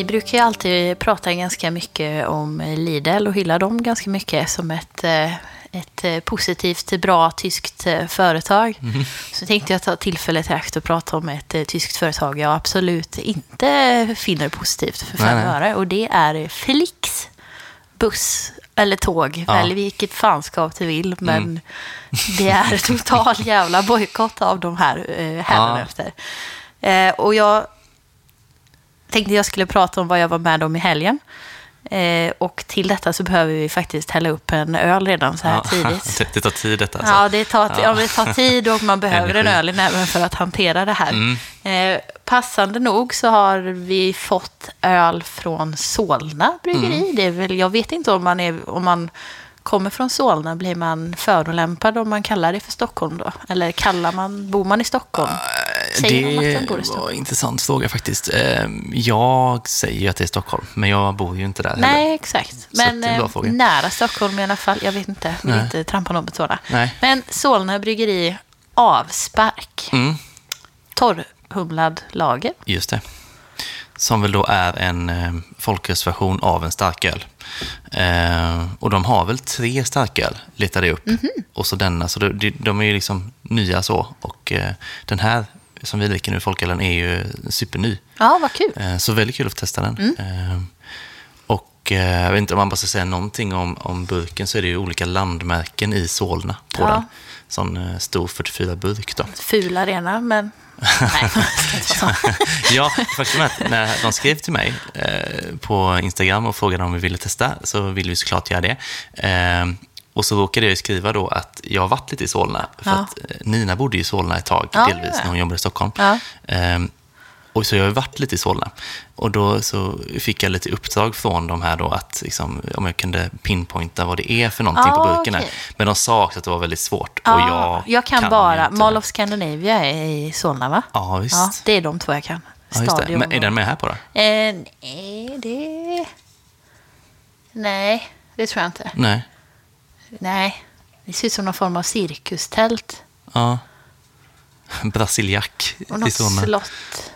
vi brukar ju alltid prata ganska mycket om Lidl och hylla dem ganska mycket som ett, eh, ett eh, positivt, bra tyskt eh, företag. Mhm. Så tänkte jag ta tillfället i akt och prata om ett tyskt företag jag absolut inte finner positivt för fem öre. Och det är Felix buss eller tåg. Ja. Mm. Välj vilket fanskap du vill. Men det är total jävla bojkott av de här eh, hädanefter. Eh, och jag tänkte jag skulle prata om vad jag var med om i helgen. Eh, och till detta så behöver vi faktiskt hälla upp en öl redan så här Ja, tidigt. det, det tar tid detta alltså. Ja, det tar, Ja. ja. det tar tid och man behöver en öl i näven för att hantera det här. Mm. Eh, passande nog så har vi fått öl från Solna bryggeri. Mm. Det är väl, jag vet inte om man, är, om man kommer från Solna, blir man förolämpad om man kallar det för Stockholm då? Eller kallar man, bor man i Stockholm? Säger man att man bor i Det var en intressant fråga faktiskt. Eh, Jag säger ju att det är Stockholm, men jag bor ju inte där heller. Nej, exakt. Så Men det eh, nära Stockholm i alla fall. Jag vet inte, vill Nej. inte trampa någon på tårna. Nej. Men Solna bryggeri avspark. Mm, torrhumlad lager. just det. Som väl då är en eh, folkröstversion av en starköl. Eh, och de har väl tre starköl, letade jag upp. Mhm. Och så denna, så de, de, de är ju liksom nya så. Och eh, den här som vi dricker nu, folkölen, är ju superny. Ja, vad kul. Eh, Så väldigt kul att få testa den. Mm. Eh, Och eh, jag vet inte om man bara ska säga någonting om, om burken så är det ju olika landmärken i Solna på Ja. den. Sån stor 44-burk då. Ful arena, men... Nej, ja, faktum är att när de skrev till mig eh, på Instagram och frågade om vi ville testa så ville vi såklart göra det. Eh, och så råkade jag skriva då att jag har varit lite i Solna. För Ja. att eh, Nina bodde ju i Solna ett tag, Ja, delvis, ja. när hon jobbade i Stockholm. Ja. Eh, och så jag har varit lite i Solna. Och då så fick jag lite uppdrag från de här då att liksom, om jag kunde pinpointa vad det är för någonting på Ah, burken. här. okej. Men de sa också att det var väldigt svårt. och Ja, jag, jag kan, ju bara... inte- Mall of Scandinavia är i Solna, va? Ja, visst. Ja, det är de två jag kan. Ja. Stadion Men är och- den med här på då? Eh, nej, det... Nej, det tror jag inte. Nej. Nej, det ser ut som någon form av cirkustält. Ja. Brasiliak Och i något Solna. slott.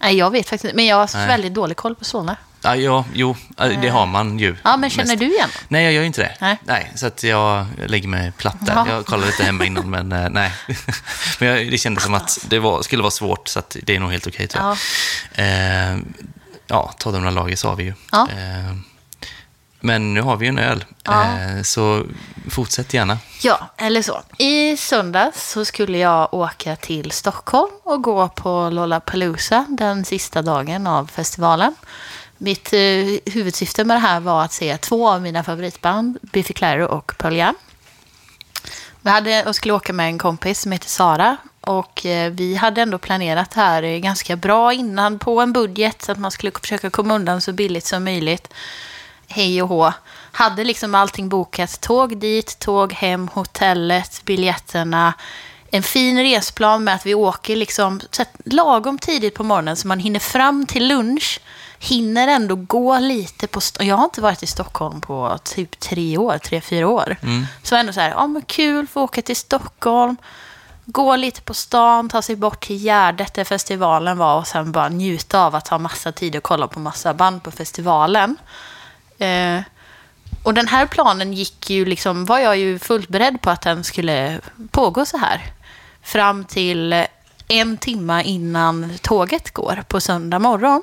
Nej, jag vet faktiskt. Men jag har Nej. väldigt dålig koll på Solna. Ja, ja, jo, det har man ju. Ja, men känner mest. du igen? Nej, jag gör inte det. Nej. så att jag lägger mig platt där. Ja. Jag kollade lite hemma innan, men eh, nej. men jag, det kändes som att det var, skulle vara svårt, så att det är nog helt okej tror jag. Ja. Eh, ja, Torrhumla lager sa vi ju. Ja. Eh, men nu har vi ju en öl, Ja. eh, så fortsätt gärna. Ja, eller så. I söndags så skulle jag åka till Stockholm och gå på Lollapalooza den sista dagen av festivalen. Mitt eh, huvudsyfte med det här var att se två av mina favoritband, Biffy Clyro och Pearl Jam. Vi hade, jag skulle åka med en kompis som heter Sara och eh, vi hade ändå planerat det här ganska bra innan på en budget så att man skulle försöka komma undan så billigt som möjligt. Hej och hå. Hade liksom allting bokat. Tåg dit, tåg hem, hotellet, biljetterna. En fin resplan med att vi åker liksom lagom tidigt på morgonen så man hinner fram till lunch. Hinner ändå gå lite på... Jag har inte varit i Stockholm på typ tre år, tre, fyra år. Så ändå så här, ja men kul, få åka till Stockholm. Gå lite på stan, ta sig bort till Gärdet där festivalen var och sen bara njuta av att ha massa tid och kolla på massa band på festivalen. Eh, och den här planen gick ju liksom, var jag ju fullt beredd på att den skulle pågå så här. Fram till en timma innan tåget går på söndag morgon.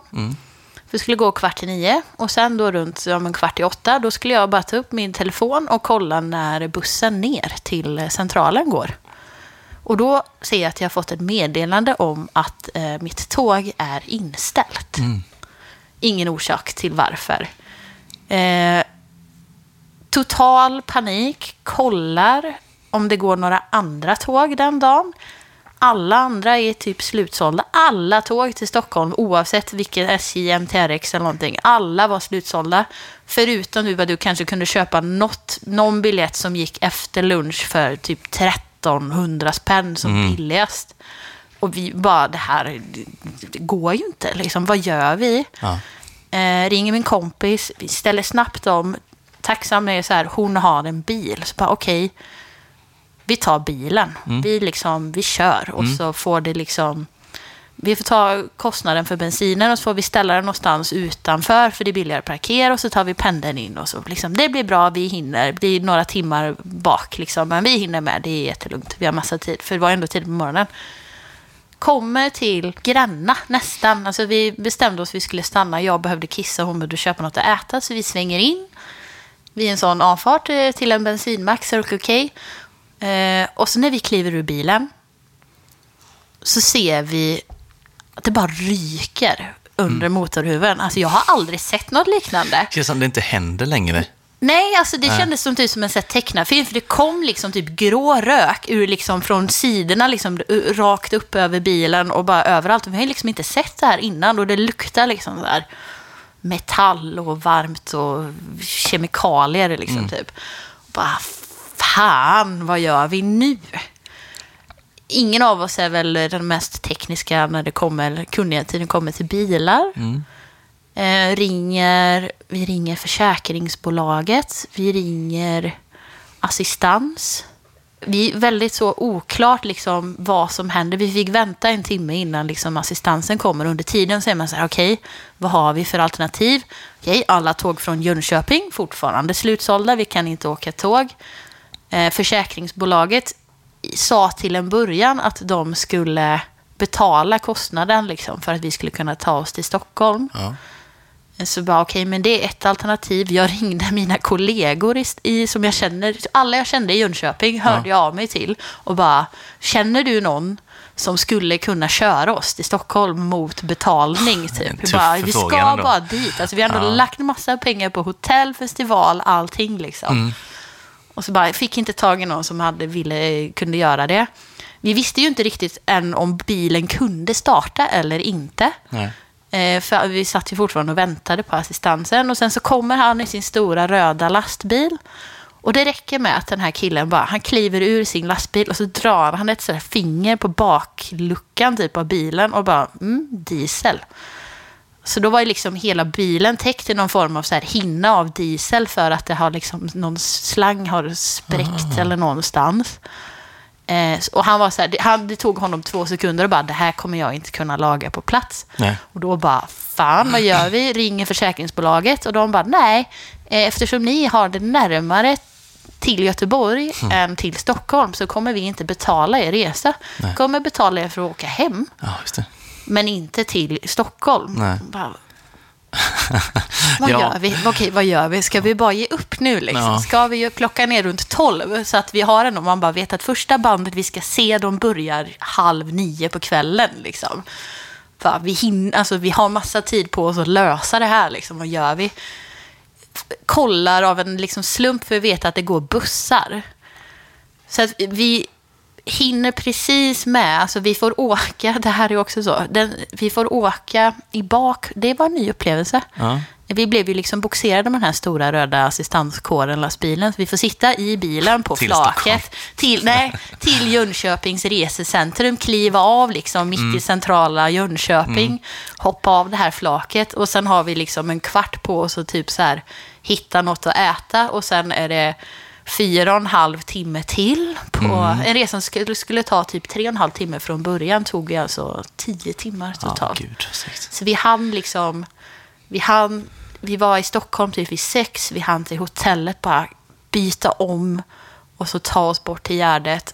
För det skulle gå kvart i nio och sen då runt ja, men kvart i åtta då skulle jag bara ta upp min telefon och kolla när bussen ner till centralen går. Och då ser jag att jag har fått ett meddelande om att eh, mitt tåg är inställt. Ingen orsak till varför. Eh, total panik, kollar om det går några andra tåg den dagen. Alla andra är typ slutsålda. Alla tåg till Stockholm, oavsett vilket SJ, MTRX eller någonting, alla var slutsålda. Förutom du vad du kanske kunde köpa något, någon biljett som gick efter lunch för typ 1300 spänn som billigast. Och vi bara, det här det går ju inte. Liksom, vad gör vi? Ja. Eh, ringer min kompis, vi ställer snabbt om. Tacksam är så här, hon har en bil. Så bara okej, vi tar bilen. Vi, liksom, vi kör och så får det liksom vi får ta kostnaden för bensinen och så får vi ställa den någonstans utanför för det är billigare att parkera och så tar vi pendeln in och så. Liksom, det blir bra, vi hinner. Det blir några timmar bak liksom, men vi hinner med. Det är jättelugnt. Vi har massa tid, för det var ändå tid på morgonen. Kommer till Gränna nästan. Alltså vi bestämde oss att vi skulle stanna. Jag behövde kissa och hon behövde köpa något att äta. Så vi svänger in vid en sån avfart eh, till en bensinmack, Circle K. Eh, och så när vi kliver ur bilen så ser vi att det bara ryker under Mm. motorhuven. Alltså jag har aldrig sett något liknande. Det känns som det inte händer längre. Nej, alltså det kändes som, typ som en tecknarfilm. För det kom liksom typ grå rök ur liksom från sidorna, liksom, rakt upp över bilen och bara överallt. Vi har liksom inte sett det här innan och det luktar liksom så här metall och varmt och kemikalier liksom typ. Bara, fan, vad gör vi nu? Ingen av oss är väl den mest tekniska när det kommer, det kommer till bilar. Eh, ringer, vi ringer försäkringsbolaget, vi ringer assistans. Vi är väldigt så oklart liksom vad som händer. Vi fick vänta en timme innan liksom assistansen kommer. Under tiden säger man så här, okej, vad har vi för alternativ? Okej, alla tåg från Jönköping, fortfarande slutsålda, vi kan inte åka tåg. Eh, försäkringsbolaget sa till en början att de skulle betala kostnaden liksom, för att vi skulle kunna ta oss till Stockholm. Ja. Så bara, okej, men det är ett alternativ. Jag ringde mina kollegor i, som jag känner, alla jag kände i Jönköping hörde jag av mig till och bara, känner du någon som skulle kunna köra oss till Stockholm mot betalning? En Typ. tuff Bara, vi ska ändå. bara dit. Alltså, vi har ändå Ja. lagt massa pengar på hotell, festival, allting liksom. Mm. Och så bara, fick inte tag i någon som hade, ville, kunde göra det. Vi visste ju inte riktigt än om bilen kunde starta eller inte. Nej. Eh, för vi satt ju fortfarande och väntade på assistansen. Och sen så kommer han i sin stora röda lastbil. Och det räcker med att den här killen bara, han kliver ur sin lastbil och så drar han ett sådär finger på bakluckan typ av bilen och bara, mm, diesel. Så då var ju liksom hela bilen täckt i någon form av så här hinna av diesel för att det har liksom, någon slang har spräckt eller någonstans. Eh, och han var så här, det, han, det tog honom två sekunder och bara, det här kommer jag inte kunna laga på plats. Nej. Och då bara, fan vad gör vi? Ringer försäkringsbolaget och de bara, nej, eh, eftersom ni har det närmare till Göteborg Mm. än till Stockholm så kommer vi inte betala er resa. Nej. kommer betala er för att åka hem, Ja, men inte till Stockholm. Bara, vad Ja. gör vi? Okej, vad gör vi? Ska vi bara ge upp nu? Liksom? Ja. Ska vi ju klocka ner runt 12 så att vi har en och man bara vet att första bandet vi ska se, de börjar halv nio på kvällen. Liksom. Vi, hin- alltså, vi har massa tid på oss att lösa det här. Liksom. Vad gör vi? Kollar av en liksom, slump för vi vet att det går bussar. Så att vi hinner precis med, alltså vi får åka, det här är också så, den, vi får åka i bak, det var en ny upplevelse. Ja. Vi blev ju liksom boxerade med den här stora röda assistanskåren, lastbilen. Så vi får sitta i bilen på Till flaket Stockholm. till, nej, till Jönköpings resecentrum, kliva av liksom mitt Mm. i centrala Jönköping, hoppa av det här flaket och sen har vi liksom en kvart på oss att typ så här hitta något att äta och sen är det fyra och en halv timme till på Mm. en resa som skulle, skulle ta typ tre och en halv timme från början tog ju alltså tio timmar totalt. segt. Så vi hann liksom, vi hann, vi var i Stockholm typ vid sex, vi hann till hotellet bara byta om och så ta oss bort till Gärdet.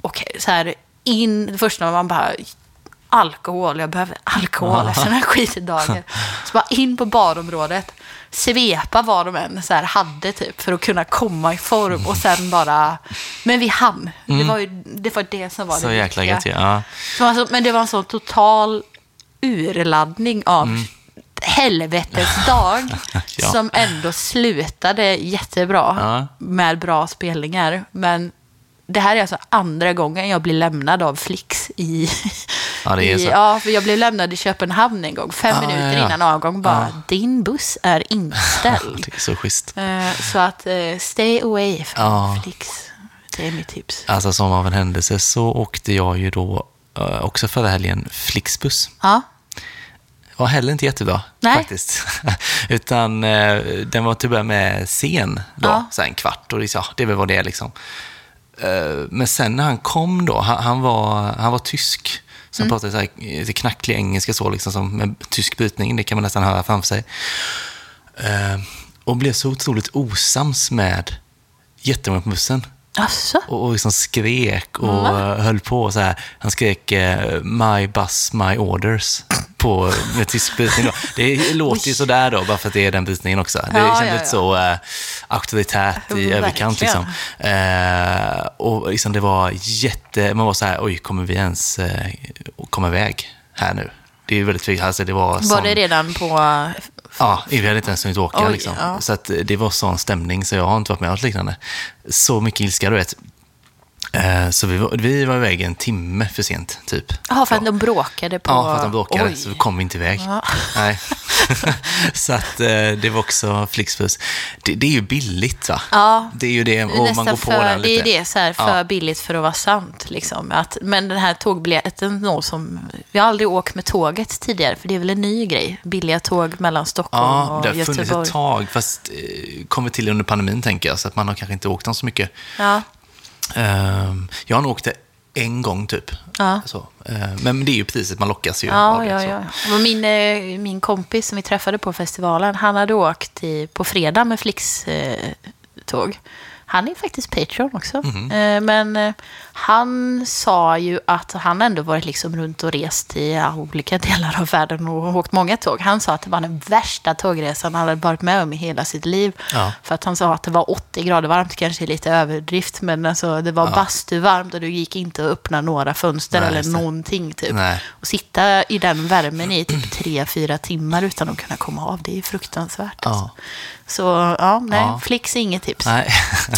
Och så här in, det första man bara, alkohol, jag behöver alkohol efter den här skitdagen. Så bara in på barområdet, svepa vad de än så här hade typ för att kunna komma i form och sen bara, men vi hann. Det, var ju, det var det som var Så det jäkla gött. Ja. Så alltså, men det var en sån total urladdning av helvetes dag Ja. som ändå slutade jättebra Ja. med bra spelningar. Men det här är alltså andra gången jag blir lämnad av Flix i... Ja, i. Ja, för jag blev lämnad i Köpenhamn en gång, fem Ja, minuter ja, ja. innan avgång. Bara, din buss är inställd. Det är så schysst. Eh, så att eh, stay away från Ja. Flix. Det är mitt tips. Alltså som av en händelse så åkte jag ju då eh, också förra helgen Flixbuss. Ja, var heller inte jättebra Nej. faktiskt. Utan eh, den var till att börja med sen då, Ja. så en kvart och det, ja, det är väl vad det är liksom. Eh, men sen när han kom då, han, han, var, han var tysk, Som Mm. pratade så här, knacklig engelska så, liksom, som med tysk brytning. Det kan man nästan höra framför sig. Eh, och blev så otroligt osams med jättemånga på bussen. Asså? Och, och liksom skrek och Va? höll på så här. Han skrek eh, “My bus, my orders” på, med tysk brytning. Då. Det låter ju sådär då, bara för att det är den brytningen också. Det Ja, kändes ja, ja. så eh, auktoritärt i Verkligen. överkant. Liksom. Eh, och liksom det var jätte... Man var så här, oj, kommer vi ens eh, komma iväg här nu? Det är väldigt tveksamt. Alltså, det var Var sån- det redan på... Ja, vi hade inte ens hunnit åka. Oj, liksom. Så att det var sån stämning, så jag har inte varit med om något liknande. Så mycket ilska, du vet. Eh, Så vi var, vi var iväg en timme för sent, typ. Ja, för att de bråkade på... Ja, för att de bråkade, Oj. så kom vi inte iväg. Ja. Nej. så att eh, det var också Flixbus. Det, det är ju billigt, va? Ja. Det är ju det, och man går på för, den lite. Det är det, så här, för Ja. billigt för att vara sant. Liksom. Att, men den här tågbiljetten, nå som, vi har aldrig åkt med tåget tidigare, för det är väl en ny grej. Billiga tåg mellan Stockholm Ja, och det har funnits Göteborg. ett tag, fast eh, kommit till under pandemin, tänker jag. Så att man har kanske inte åkt dem så mycket. Ja. Ehm, jag har nog åkt det en gång, typ. Ja. Så. Eh, men det är ju priset, man lockas ju av Ja, det. ja, ja. Och min, eh, min kompis som vi träffade på festivalen, han hade åkt i, på fredag med Flix-tåg. Han är faktiskt Patreon också. Eh, Men eh, han sa ju att han ändå varit liksom runt och rest i olika delar av världen och åkt många tåg. Han sa att det var den värsta tågresan han hade varit med om i hela sitt liv. Ja. För att han sa att det var 80 grader varmt, kanske lite överdrift, men alltså, det var Ja. bastuvarmt och du gick inte att öppna några fönster Nej, eller någonting. Typ. Nej. Och sitta i den värmen i typ tre, fyra timmar utan att kunna komma av, det är fruktansvärt. Ja. Alltså. Så ja, nej, Ja. Flix är inget tips. Nej,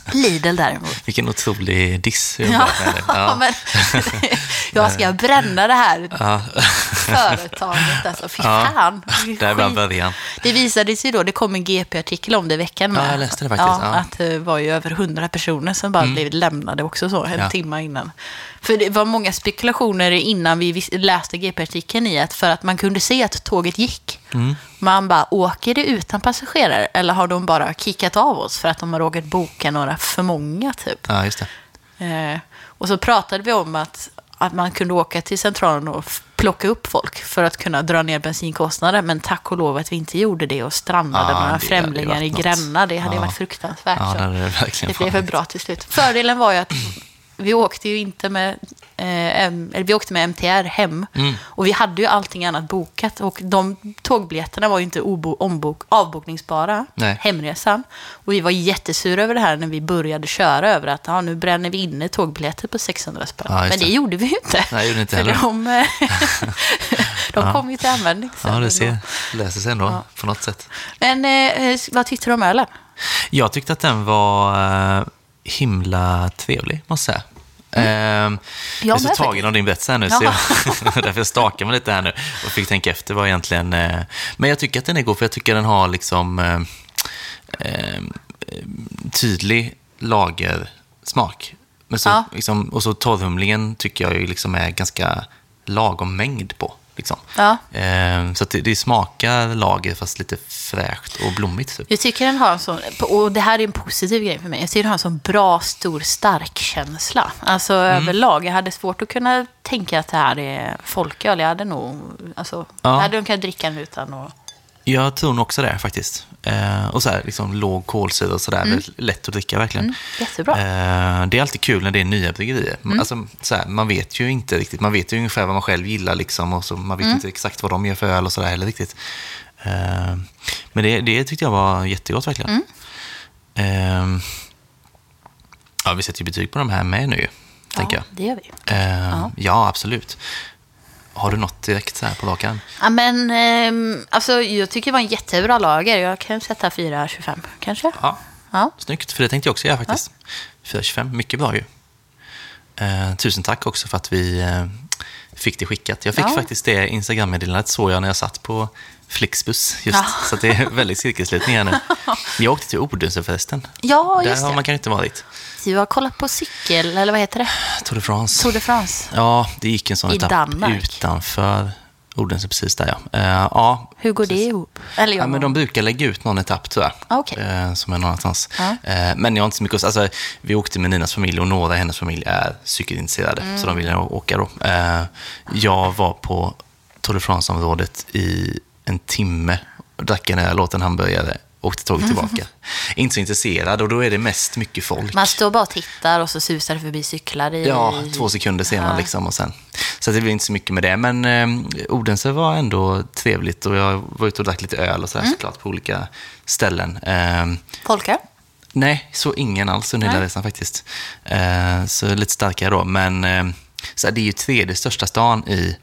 Lidl däremot. vilken otrolig diss. jag Ja, det. ja. men jag ska bränna det här Ja. företaget. Alltså, fy Ja. fan. Där var Skit. början. Det visade sig då, det kom en GP-artikel om det i veckan med. Ja, jag läste det faktiskt, Ja. Mm. Att det var ju över hundra personer som bara blev lämnade också så, en timme innan. För det var många spekulationer innan vi läste GP-artikeln i att för att man kunde se att tåget gick. Mm. Man bara, åker det utan passagerare? Eller har de bara kickat av oss för att de har råkat boka några för många typ? Ja, just det. Eh, och så pratade vi om att, att man kunde åka till centralen och plocka upp folk för att kunna dra ner bensinkostnader. Men tack och lov att vi inte gjorde det och strandade Ja, några det hade främlingar i. Gränna. Det hade Ja. varit fruktansvärt. Ja, det hade det det blev för bra till slut. Fördelen var ju att vi åkte ju inte med, eh, M- eller vi åkte med MTR hem. Mm. Och vi hade ju allting annat bokat. Och de tågbiljetterna var ju inte obo- ombok- avbokningsbara, Nej. hemresan. Och vi var jättesura över det här när vi började köra över att ja, nu bränner vi inne tågbiljetter på 600 spänn. Ja, Men det gjorde vi ju inte. Nej, gjorde inte För heller. de, eh, de kom ju till användning sen Ja, ändå. ser, löser sig ändå på något sätt. Men eh, vad tyckte du om ölen? Jag tyckte att den var eh, himla trevlig, måste jag säga. Eh, jag är så tagen faktiskt. av din berättelse här nu, så jag, därför stakar mig lite här nu och fick tänka efter vad egentligen... Eh, men jag tycker att den är god, för jag tycker den har liksom eh, eh, tydlig lagersmak. Men så, Ja. liksom, och så torrhumlingen tycker jag ju liksom är ganska lagom mängd på. Liksom. Ja. Eh, så det, det smakar lager fast lite fräscht och blommigt. Typ. Jag tycker den har en sån, och det här är en positiv grej för mig, jag tycker den har en sån bra, stor, stark känsla. Alltså Mm. överlag, jag hade svårt att kunna tänka att det här är folköl. Jag hade nog, alltså, Ja. jag hade nog kunnat dricka den utan att... Jag tror nog också det faktiskt. Eh, och så här, liksom låg kolsyra och sådär. väldigt Lätt att dricka verkligen. Mm, jättebra. Eh, det är alltid kul när det är nya bryggerier. Alltså, så här, man vet ju inte riktigt. Man vet ju ungefär vad man själv gillar liksom. Och så, man vet inte exakt vad de gör för öl och sådär heller riktigt. Eh, men det, det tyckte jag var jättegott verkligen. Eh, ja, vi sätter ju betyg på de här med nu, tänker ja, jag. det gör vi. Eh, ja. absolut. Har du något direkt så här på rakan? Ja, men ehm, alltså, jag tycker det var en jättebra lager. Jag kan sätta 4,25 kanske. Ja, Ja. Snyggt, för det tänkte jag också göra faktiskt. 425, mycket bra ju. Eh, tusen tack också för att vi eh, fick det skickat. Jag fick Ja. faktiskt det Instagram-meddelandet såg jag när jag satt på Flixbus just. Ja. Så det är väldigt cirkelslutning här nu. Jag åkte till Odense förresten. Ja, Där just har det. man kanske inte varit. Du har kollat på cykel, eller vad heter det? Tour de France. Tour de France. Ja, det gick en sån I etapp Danmark. utanför Odense precis där ja. Eh, ja, Hur går det ihop? Eller Ja, men de brukar lägga ut någon etapp jag. Ah, okej. Eh, som är någon annanstans. Eh, men jag har inte så mycket alltså, Vi åkte med Ninas familj och några i hennes familj är cykelintresserade. Mm. Så de ville åka då. Jag var på Tour de France-området i en timme. Drack en öl, åt en hamburgare, åkte tåget tillbaka. inte så intresserad och då är det mest mycket folk. Man står bara och tittar och så susar det förbi cyklar i... Ja, två sekunder ser man liksom och sen. Så det blir inte så mycket med det. Men eh, Odense var ändå trevligt och jag var ute och drack lite öl och sådär Mm. såklart på olika ställen. Eh, Folköl? nej, så ingen alls under hela resan faktiskt. Eh, så lite starkare då. Men eh, så det är ju tredje största stan i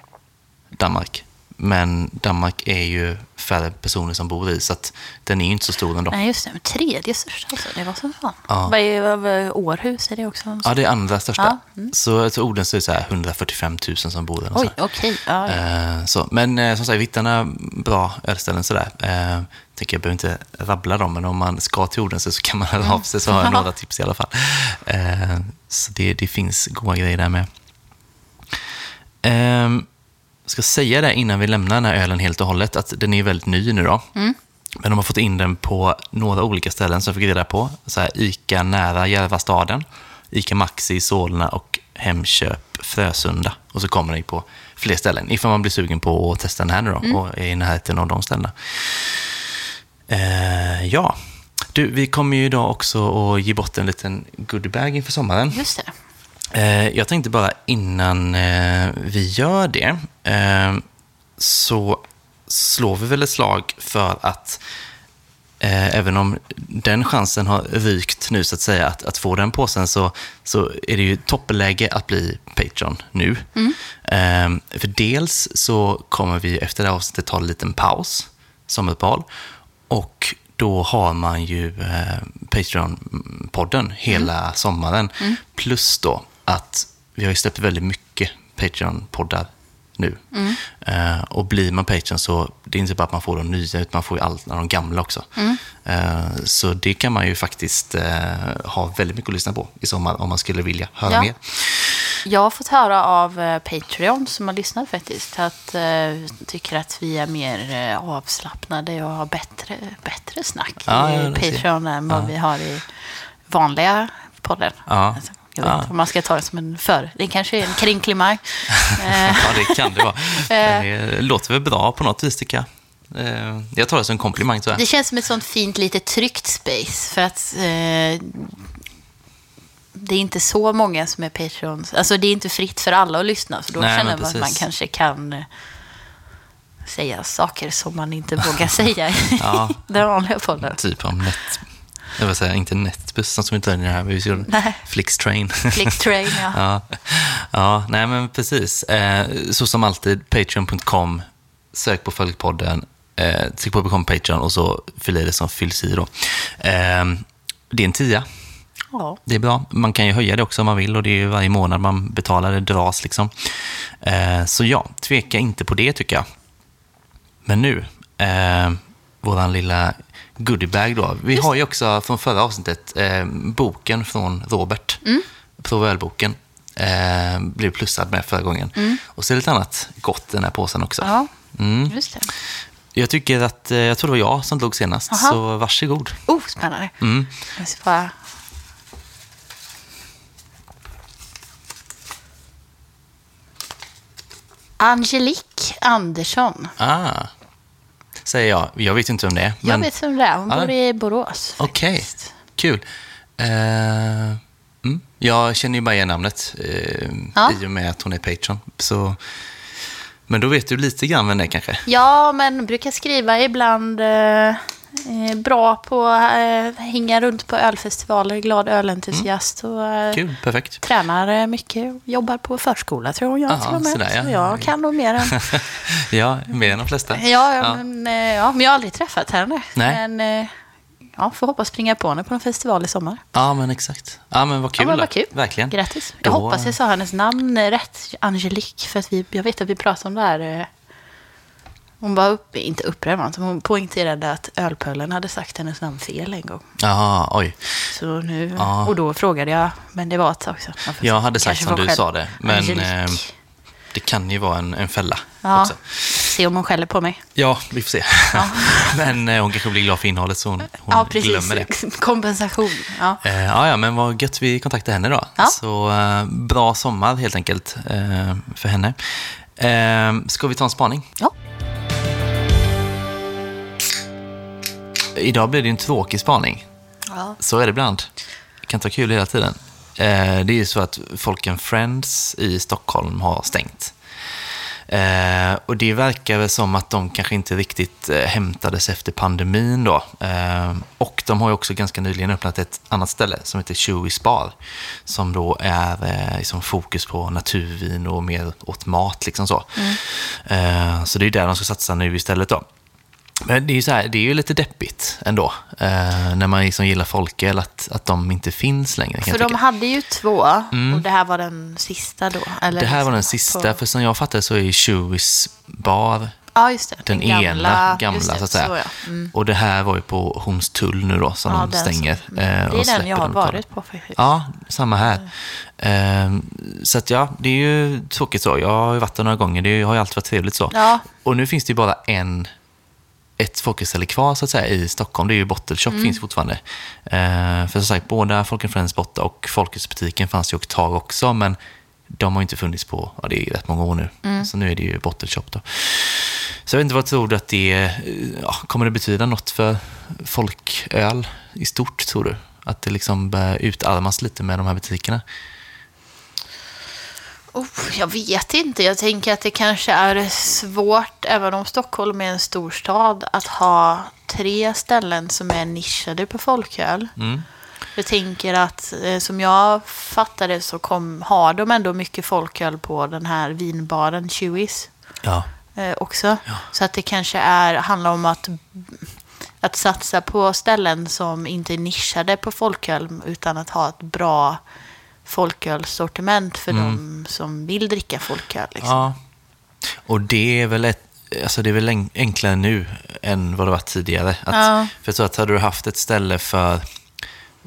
Danmark. Men Danmark är ju färre personer som bor i, så att den är ju inte så stor ändå. Nej, just det. Men tredje största alltså. Det var så fan. Ja. Vad är Århus? Är det också? Ja, det är andra största. Ja, mm. Så, så Odense är så här 145 000 som bor där. Oj, okej. Ja, ja. Eh, så. Men eh, som sagt, vi hittar några bra ölställen sådär. Eh, tänker jag behöver inte rabbla dem, men om man ska till Odense så kan man höra av sig, så har jag några tips i alla fall. Eh, så det, det finns goda grejer där med. Jag ska säga det innan vi lämnar den här ölen helt och hållet, att den är väldigt ny nu då. Men de har fått in den på några olika ställen som jag fick reda på. Så här, Ica nära Järvastaden, Ica Maxi i Solna och Hemköp Frösunda. Och så kommer den på fler ställen, ifall man blir sugen på att testa den här nu då, och är i närheten av de ställena. Eh, ja, du, vi kommer ju idag också att ge bort en liten goodiebag inför sommaren. Just det. Eh, jag tänkte bara innan eh, vi gör det, eh, så slår vi väl ett slag för att även om den chansen har rykt nu så att säga, att, att få den påsen, så, så är det ju toppläge att bli Patreon nu. Eh, för dels så kommer vi efter det här avsnittet ta en liten paus, sommaruppehåll, och då har man ju eh, Patreon-podden hela sommaren. Plus då att vi har ju släppt väldigt mycket Patreon-poddar nu. Eh, och blir man Patreon så det är inte bara att man får de nya, utan man får ju alla de gamla också. Eh, så det kan man ju faktiskt eh, ha väldigt mycket att lyssna på i sommar om man skulle vilja höra Ja. mer. Jag har fått höra av Patreon som har lyssnat faktiskt att tycker att vi är mer avslappnade och har bättre, bättre snack Ja, i. Patreon än vad vi har i vanliga podden. Ja. Alltså, jag vet Ja. inte om man ska ta det som en för. Det kanske är en kringklimang. Eh, ja, det kan det vara. Men det låter väl bra på något vis tycker jag. Eh, jag tar det som en komplimang jag. Det känns som ett sånt fint litet tryggt space. För att eh, det är inte så många som är Patreons. Alltså det är inte fritt för alla att lyssna. Så då Nej, känner man att man kanske kan eh, säga saker som man inte vågar säga i Ja. den vanliga podden. Typ om net... Jag vill säga, inte Netbussen som inte är det här, men vi Nej. Flixtrain. Clicktrain, ja. ja. ja, nej men precis. Eh, så som alltid, patreon.com, sök på Följpodden, eh, tryck på Become Patreon och så fyll i det som fylls i då. Eh, det är en tia. ja. Det är bra. Man kan ju höja det också om man vill och det är ju varje månad man betalar, det dras liksom. Eh, så ja, tveka inte på det tycker jag. Men nu, eh, våran lilla goodiebag då. Vi har ju också från förra avsnittet eh, boken från Robert, mm. Prova ölboken. Eh, blev plussad med förra gången. Och så är det lite annat gott i den här påsen också. ja, Mm. just det. Jag tycker att, eh, jag tror det var jag som drog senast, Aha. så varsågod. Oh, spännande. Mm. Jag ska bara... Angelique Andersson. Ah, säger jag. Jag vet inte om det är. Jag men- vet vem det är. Hon bor i Borås. Okej, faktiskt. kul. Mm, jag känner ju bara igen namnet eh, Ja. i och med att hon är Patreon. Så, men då vet du lite grann vem det är kanske? Ja, men brukar skriva ibland. Eh, bra på att eh, hänga runt på ölfestivaler. Glad ölentusiast. Och, eh, Mm. Kul, perfekt. Tränar eh, mycket. Jobbar på förskola tror jag Aha, till och med. sådär, ja. Så jag kan nog mer än... Ja, mer än de flesta. Ja, Ja. Men, eh, ja, men jag har aldrig träffat henne. Nej. Men eh, ja, får hoppas springa på henne på en festival i sommar. Ja, men exakt. Ja, men vad kul. ja, men då. vad kul. Verkligen. Grattis. Då- Jag hoppas jag sa hennes namn rätt, Angelique. För att vi, jag vet att vi pratade om det här. Hon var upp, inte upprörd, hon poängterade att ölpöllen hade sagt hennes namn fel en gång. Jaha, oj. Så nu, Ja. Och då frågade jag, men det var ett får- Jag hade sagt som du själv. sa det, men eh, det kan ju vara en, en fälla Ja. också. se om hon skäller på mig. Ja, vi får se. Ja. men eh, hon kanske blir glad för innehållet så hon, hon ja, precis. glömmer det. Kompensation. Ja. Eh, ja, ja, men vad gött vi kontaktade henne då. Ja. Så eh, bra sommar helt enkelt eh, för henne. Eh, ska vi ta en spaning? ja. Idag blir det en tråkig spaning. ja. Så är det ibland. Det kan ta kul hela tiden. Eh, det är ju så att Folken Friends i Stockholm har stängt. Eh, och det verkar väl som att de kanske inte riktigt eh, hämtades efter pandemin då. Eh, och de har ju också ganska nyligen öppnat ett annat ställe som heter Chewy Bar. Som då är eh, liksom fokus på naturvin och mer åt mat liksom så. Eh, så det är där de ska satsa nu istället då. Men det är ju, så här, det är ju lite deppigt ändå, eh, när man liksom gillar folköl, att, att de inte finns längre. För de tycka. hade ju två och det här var den sista då? Eller Det här var den liksom sista, på- för som jag fattar så är ju Chewys bar Ja, det. den, ena gamla, just det, så att säga. ja. Mm. Och det här var ju på Hornstull nu då, som Ja, de den stänger. som- eh, Det och är den jag har varit på faktiskt. Ja, samma här. Ehm, så att ja, det är ju tråkigt så. Jag har ju varit där några gånger, det har ju alltid varit trevligt så. Och nu finns det ju bara en, ett folkölsställe kvar så att säga i Stockholm. Det är ju Bottle Shop Mm. finns fortfarande. Ehm, för som sagt, båda Folk Friends borta och Folkölsbutiken fanns ju ett tag också, men de har ju inte funnits på, ja det är rätt många år nu. Mm. Så nu är det ju Bottle Shop då. Så jag vet inte vad tror du att det eh, ja, kommer det betyda något för folköl i stort, tror du? Att det liksom börjar utarmas lite med de här butikerna? Oh, jag vet inte. Jag tänker att det kanske är svårt, även om Stockholm är en stor stad, att ha tre ställen som är nischade på folköl. Mm. Jag tänker att eh, som jag fattar det så kom, har de ändå mycket folköl på den här vinbaren Chewies Ja. eh, också. Så att det kanske är, handlar om att, att satsa på ställen som inte är nischade på folköl utan att ha ett bra folkölsortiment för de som vill dricka folköl. Liksom. ja. Och det är väl ett, alltså det är väl en- enklare nu än vad det var tidigare. Att, Ja. För tror att hade du haft ett ställe för,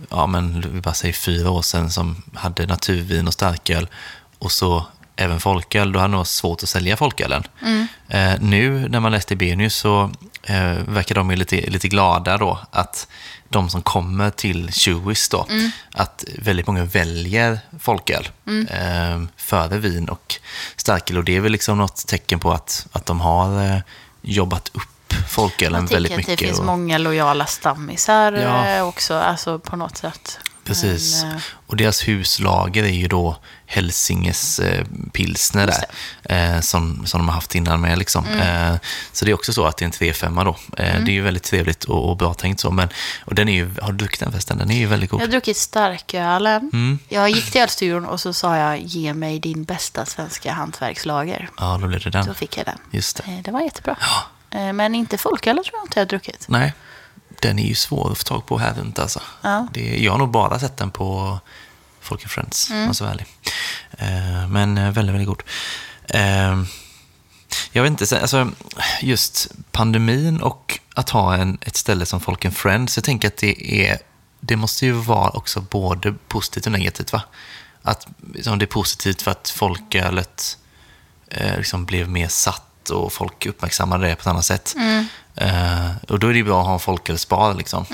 ja men vi bara säger fyra år sedan som hade naturvin och starköl och så även folköl, då hade det varit svårt att sälja folkölen. Eh, nu när man läste Benius så eh, verkar de ju lite, lite glada då att de som kommer till Chewies då, att väldigt många väljer folköl eh, före vin och starköl. Och det är väl liksom något tecken på att, att de har eh, jobbat upp folkölen Jag väldigt tänker att mycket. det finns och- många lojala stammisar Ja. eh, också, alltså på något sätt. Precis. Men, eh, Och deras huslager är ju då Helsinges eh, pilsner där, eh, som, som de har haft innan med. Liksom. Mm. Eh, så det är också så att det är en 3 då. Eh, Det är ju väldigt trevligt och, och bra tänkt så. Men, och den är ju, har du druckit den förresten? Den är ju väldigt god. Jag har druckit starkölen. Mm. Jag gick till ölstudion och så sa jag ge mig din bästa svenska hantverkslager. Ja, då blev det den. Så fick jag den. Just det. Eh, Det var jättebra. Eh, Men inte folkölen tror jag inte jag har druckit. Nej, den är ju svår att få tag på här runt alltså. Ja. Det, jag har nog bara sett den på Folk and Friends, om jag ska vara ärlig. Eh, men eh, väldigt, väldigt god. Eh, jag vet inte, så- alltså, just pandemin och att ha en, ett ställe som Folk and Friends, jag tänker att det är det måste ju vara också både positivt och negativt, va? Att liksom, det är positivt för att folkölet eh, liksom blev mer satt och folk uppmärksammade det på ett annat sätt. Eh, och då är det bra att ha en folkölsbar. Liksom.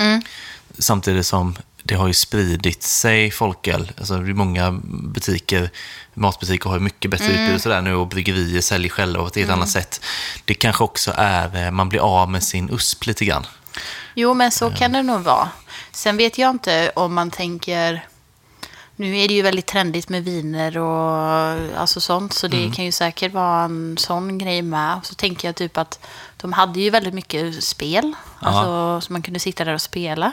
Samtidigt som det har ju spridit sig folköl. Alltså, det är många butiker, matbutiker har ju mycket bättre utbud och sådär nu och bryggerier säljer själva på ett helt annat sätt. Det kanske också är, eh, man blir av med sin USP lite grann. Jo, men så kan det nog vara. Sen vet jag inte om man tänker... Nu är det ju väldigt trendigt med viner och alltså sånt, så det kan ju säkert vara en sån grej med. Så tänker jag typ att de hade ju väldigt mycket spel, alltså, så man kunde sitta där och spela.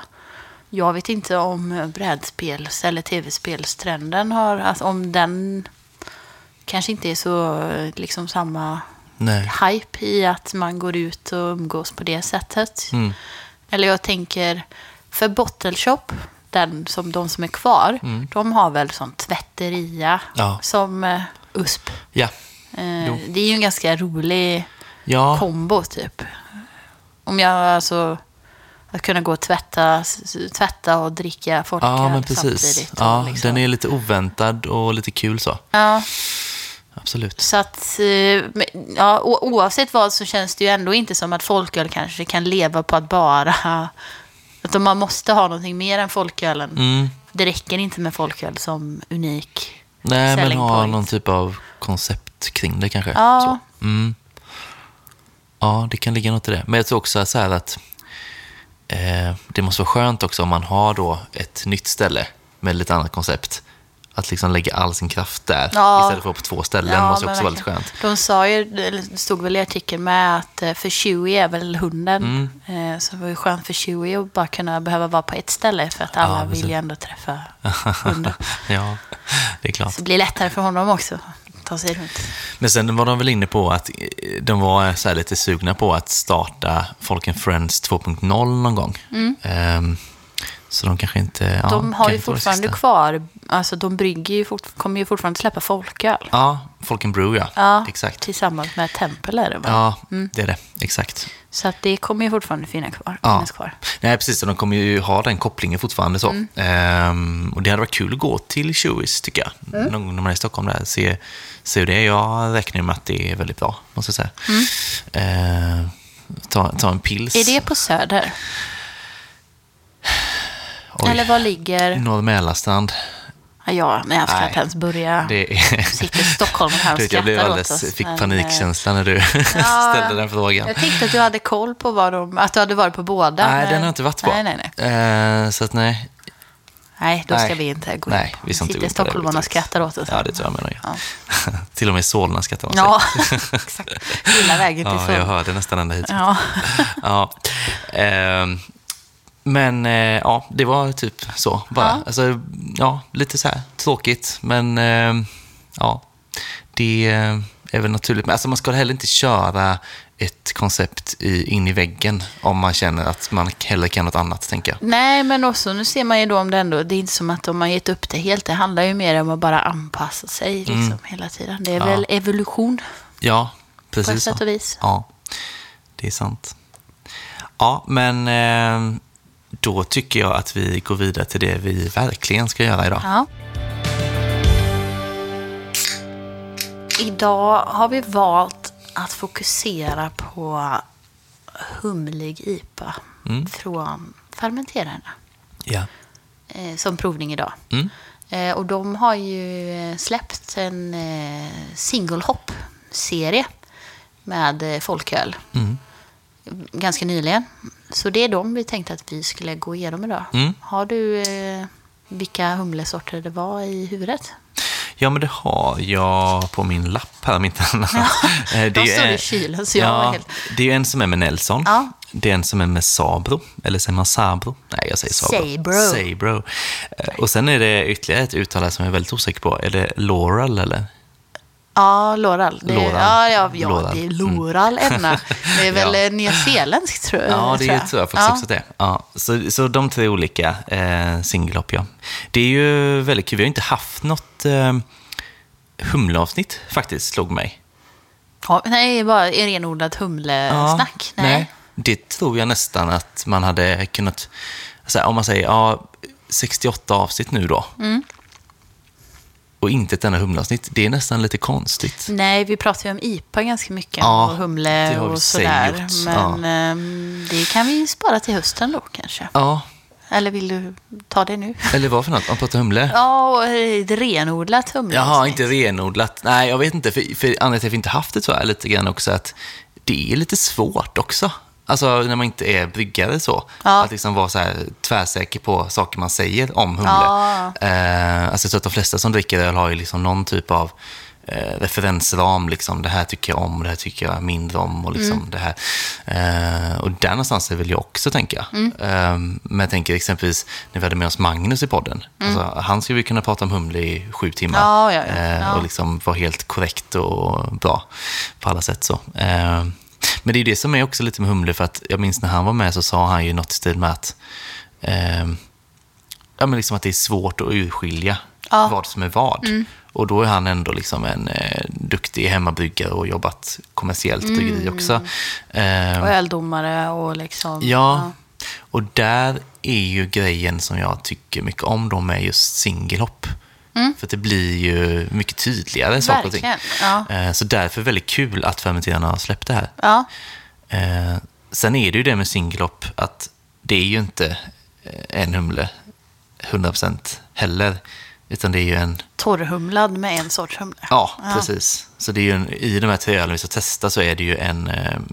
Jag vet inte om brädspels eller tv-spelstrenden har, alltså om den kanske inte är så liksom samma Nej. hype i att man går ut och umgås på det sättet. Mm. Eller jag tänker, för Bottle Shop, den som, de som är kvar, de har väl sån tvätteria Mm. Ja. som eh, USP. Ja. Eh, det är ju en ganska rolig Ja. kombo typ. Om jag alltså, att kunna gå och tvätta, tvätta och dricka folköl Ja, men precis. samtidigt. Ja, liksom- Den är lite oväntad och lite kul så. ja, absolut. Så att, eh, ja, oavsett vad så känns det ju ändå inte som att folköl kanske kan leva på att bara... Att man måste ha någonting mer än folkölen. Mm. Det räcker inte med folköl som unik Nej, men ha point. någon typ av koncept kring det kanske. Ja. Mm. Ja, det kan ligga något i det. Men jag tror också så här att eh, det måste vara skönt också om man har då ett nytt ställe med lite annat koncept. Att liksom lägga all sin kraft där Ja. istället för på två ställen måste men också vara lite skönt. De sa ju, det stod väl i artikeln med att eh, för Chewie är väl hunden. Mm. Eh, Så det var ju skönt för Chewie att bara kunna behöva vara på ett ställe för att alla Ja, vill ju ändå träffa hunden. ja, det är klart. Så det blir lättare för honom också att ta sig runt. Men sen var de väl inne på att eh, de var lite sugna på att starta Folk Friends 2.0 någon gång. Ehm, så de kanske inte... Ja, Mm. De har ju fortfarande kvar, alltså de brygger ju fort, kommer ju fortfarande släppa folköl. Ja, Folk and Brew ja. Ja, Exakt. Tillsammans med Tempel är det va? Ja, det är det. Exakt. Så att det kommer ju fortfarande finnas kvar. Ja. Finnas kvar. Nej, precis. Och de kommer ju ha den kopplingen fortfarande så. Mm. Ehm, och det hade varit kul att gå till Chewies, tycker jag. Mm. Någon gång när man är i Stockholm där. Se, se hur det är. Jag räknar med att det är väldigt bra, måste jag säga. Ehm, ta, ta en pils. Mm. Är det på Söder? Oj. Eller var ligger... Norr Mälarstrand. Ja, Ja, men jag ska Nej, inte ens börja. Det är... Sitter Stockholm här och Du vet, jag blev skrattar åt alldeles, oss. fick men, panikkänsla när du Ja, ställde den frågan. Jag tänkte att du hade koll på vad de... Att du hade varit på båda. Nej, men- den har jag inte varit på. Nej, nej, nej. Eh, så att nej. Nej, då ska Nej. vi inte gå Nej, vi ska inte Sitter det stockholmarna och skrattar åt oss. Ja, det tror jag menar. Ja. Ja. Till och med Solna skrattar de Ja, säkert. exakt. Hela vägen till Ja, Solna. jag hörde nästan ända hit. Ja. Ja. Ehm, men eh, ja, det var typ så bara. Ja. Alltså, ja, lite så här tråkigt, men ehm, ja, det eh, är väl naturligt. Men alltså, man ska heller inte köra ett koncept i, in i väggen om man känner att man hellre kan något annat, tänker jag. Nej, men också nu ser man ju då om det ändå, det är inte som att de har gett upp det helt. Det handlar ju mer om att bara anpassa sig liksom, hela tiden. Det är Mm. Ja. väl evolution Ja, på ett precis sätt och vis. Ja, det är sant. Ja, men eh, då tycker jag att vi går vidare till det vi verkligen ska göra idag. Ja. Idag har vi valt att fokusera på humlig IPA Mm. från fermenterarna Ja. eh, som provning idag. Mm. Eh, och de har ju släppt en eh, single hop-serie med folköl Mm. Ganska nyligen. Så det är de vi tänkte att vi skulle gå igenom idag. Mm. Har du eh, vilka humlesorter det var i huvudet? Ja, men det har jag på min lapp här, mitt annat. Ja, Eh, de står i kylen, så jag var ja, helt- Det är ju en som är med Nelson. Ja. Det är en som är med Sabro. Eller säger man Sabro? Nej, jag säger Sabro. Sabro. Sabro. Eh, Och sen är det ytterligare ett uttal som jag är väldigt osäker på. Är det Laurel eller? Ja, Loral. Det, Loral. Ja, ja, ja Loral. det är Loral Enna. Det är väl Ja. ja. nyzeeländskt tror jag. Ja, det tror jag faktiskt ja. också att det är. Ja, så, så de tre olika eh, singelhopp, ja. Det är ju väldigt kul. Vi har inte haft något eh, humleavsnitt faktiskt, slog mig. Ja, nej, bara en renodlad humlesnack. nej. Det tror jag nästan att man hade kunnat... Så här, om man säger ja, 68 avsnitt nu då. Mm. Och inte ett enda humleavsnitt. Det är nästan lite konstigt. Nej, vi pratar ju om IPA ganska mycket Ja, och humle och sådär. gjort, Men ehm, det kan vi spara till hösten då kanske. Ja, Eller vill du ta det nu? eller vad för något? Man pratar humle? Ja, och ett renodlat humle. Jaha, inte renodlat. Nej, jag vet inte. För, för anledningen till att vi inte haft det jag är lite grann också att det är lite svårt också. Alltså när man inte är bryggare så. Ja. Att liksom vara så här tvärsäker på saker man säger om humle. Ja. Eh, alltså jag tror att de flesta som dricker öl har ju liksom någon typ av eh, referensram. Liksom, det här tycker jag om, det här tycker jag mindre om. Och liksom det här. Eh, och där någonstans väl jag också, tänker jag. Eh, men jag tänker exempelvis när vi hade med oss Magnus i podden. Alltså, han skulle vi kunna prata om humle i sju timmar. Ja, ja, ja. Eh. Och liksom vara helt korrekt och bra på alla sätt. så. Men det är det som är också lite med humle, för att jag minns när han var med så sa han ju något i stil med att eh, ja, men liksom att det är svårt att urskilja Ja. vad som är vad. Och då är han ändå liksom en eh, duktig hemmabryggare och jobbat kommersiellt bryggeri också. Eh, Och öldomare och liksom... ja, och där är ju grejen som jag tycker mycket om då med just singelhopp. För att det blir ju mycket tydligare saker och ting. Ja. Eh, Så därför är det väldigt kul att fermenterarna har släppt det här. Ja. Eh, sen är det ju det med singellopp att det är ju inte eh, en humle 100% heller. Utan det är ju en, Torrhumlad med en sorts humle. ja, precis. Så det är ju en, i de här tre ölen vi ska testa så är det ju en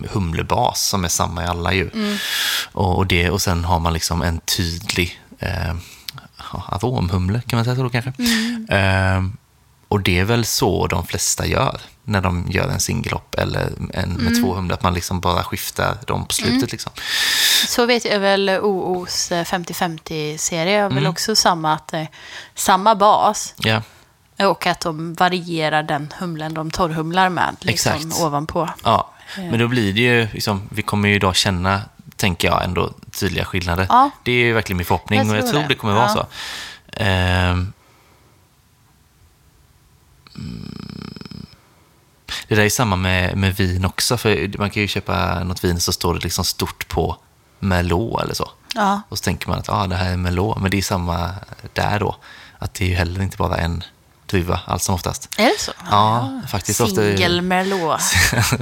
humlebas som är samma i alla ju. Och, och, det, och sen har man liksom en tydlig eh, ja, aromhumle kan man säga så då kanske. Eh, och det är väl så de flesta gör när de gör en singellopp eller en med två humlar, att man liksom bara skiftar dem på slutet. Liksom. Så vet jag väl OOs eh, 50-50-serie har väl Mm. också samma, att, eh, samma bas Ja. och att de varierar den humlen de torrhumlar med liksom, Exakt. ovanpå. Ja, men då blir det ju, liksom, vi kommer ju idag känna, tänker jag, ändå tydliga skillnader. Ja. Det är ju verkligen min förhoppning Jag och jag tror det. det kommer vara Ja. så. Ehm. Mm. Det där är samma med, med vin också, för man kan ju köpa något vin så står det liksom stort på Merlot eller så. Ja. Och så tänker man att ah, det här är Merlot, men det är samma där då. Att det är ju heller inte bara en druva allt som oftast. Är det så? Ja, faktiskt ofta- Single Merlot.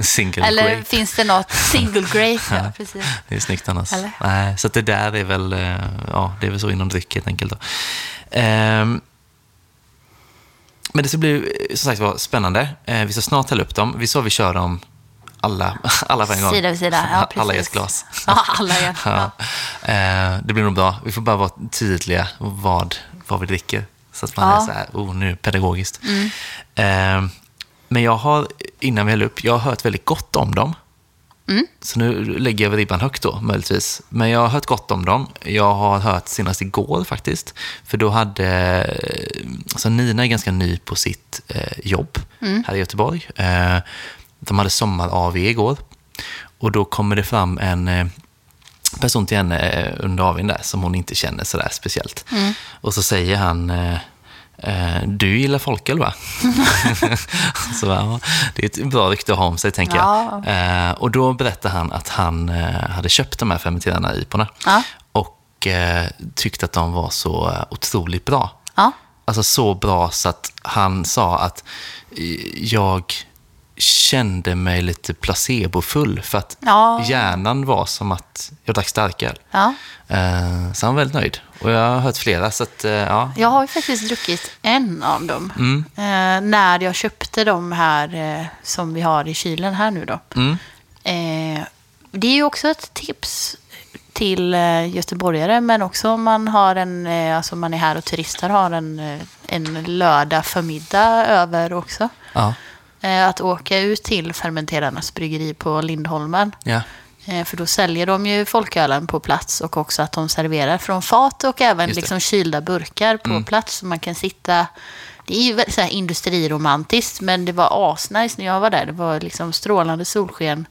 Single Eller grape. finns det något single grape? Ja, precis. Det är snyggt annars. Eller? Nej, så det där är väl, eh, ja, det är väl så inom dryck helt enkelt. Då. Ehm, men det ska bli eh, som sagt var spännande. Eh, vi ska snart hälla upp dem. Vi sa vi kör dem alla, alla på en gång. Sida vid sida. Ja, precis. alla i ett glas. Ja, alla i ett. Ja. Ja. Det blir nog bra. Vi får bara vara tydliga vad, vad vi dricker. Så att man Ja. är så här, oh nu, pedagogiskt. Eh, men jag har, innan vi häller upp, jag har hört väldigt gott om dem. Så nu lägger jag ribban högt då, möjligtvis. Men jag har hört gott om dem. Jag har hört senast igår faktiskt. För då hade... Alltså Nina är ganska ny på sitt eh, jobb här i Göteborg. Eh, de hade sommar-AV igår. Och då kommer det fram en eh, person till henne eh, under AWn där som hon inte känner sådär speciellt. Och så säger han... Eh, eh, du gillar folköl va? så, ja, det är ett bra rykte att ha om sig, tänker Ja. jag. Och då berättade han att han hade köpt de här fermenterade IPorna Ja. och tyckte att de var så otroligt bra. Alltså så bra så att han sa att jag kände mig lite placebofull för att Ja. hjärnan var som att jag drack starköl. Ja. Eh, så han var väldigt nöjd. Och jag har hört flera, så att, eh, ja. Jag har ju faktiskt druckit en av dem. Mm. Eh, när jag köpte de här som vi har i kylen här nu då. Mm. Det är ju också ett tips till göteborgare, men också om man har en, alltså man är här och turistar, har en, en lördag förmiddag över också. Ja. Eh, att åka ut till Fermenterarnas bryggeri på Lindholmen. Ja. Eh, För då säljer de ju folkölen på plats och också att de serverar från fat och även. Mm. liksom kylda burkar på plats. Så man kan sitta... Det är ju väldigt så här industriromantiskt, men det var asnice när jag var där. Det var liksom strålande solsken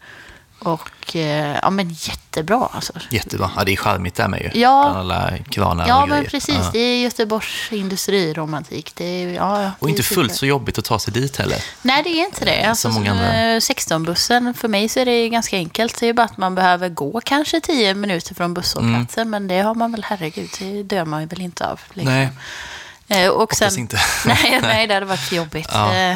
och eh, ja, men jättebra alltså. Jättebra. Ja, det är charmigt där med ju. Ja. Bland alla kranar Ja, och men grejer. precis. Ja. Det är Göteborgs industriromantik. Det är, ja, ja, Och inte fullt så jobbigt att ta sig dit heller. Nej, det är inte det. Alltså, Som många andra. 16-bussen, för mig så är det ganska enkelt. Det är bara att man behöver gå kanske 10 minuter från busshållplatsen. Mm. Men det har man väl, herregud, det dör man väl inte av. liksom. Nej. Eh, och Hoppas inte. nej, nej, det hade varit jobbigt. Ja.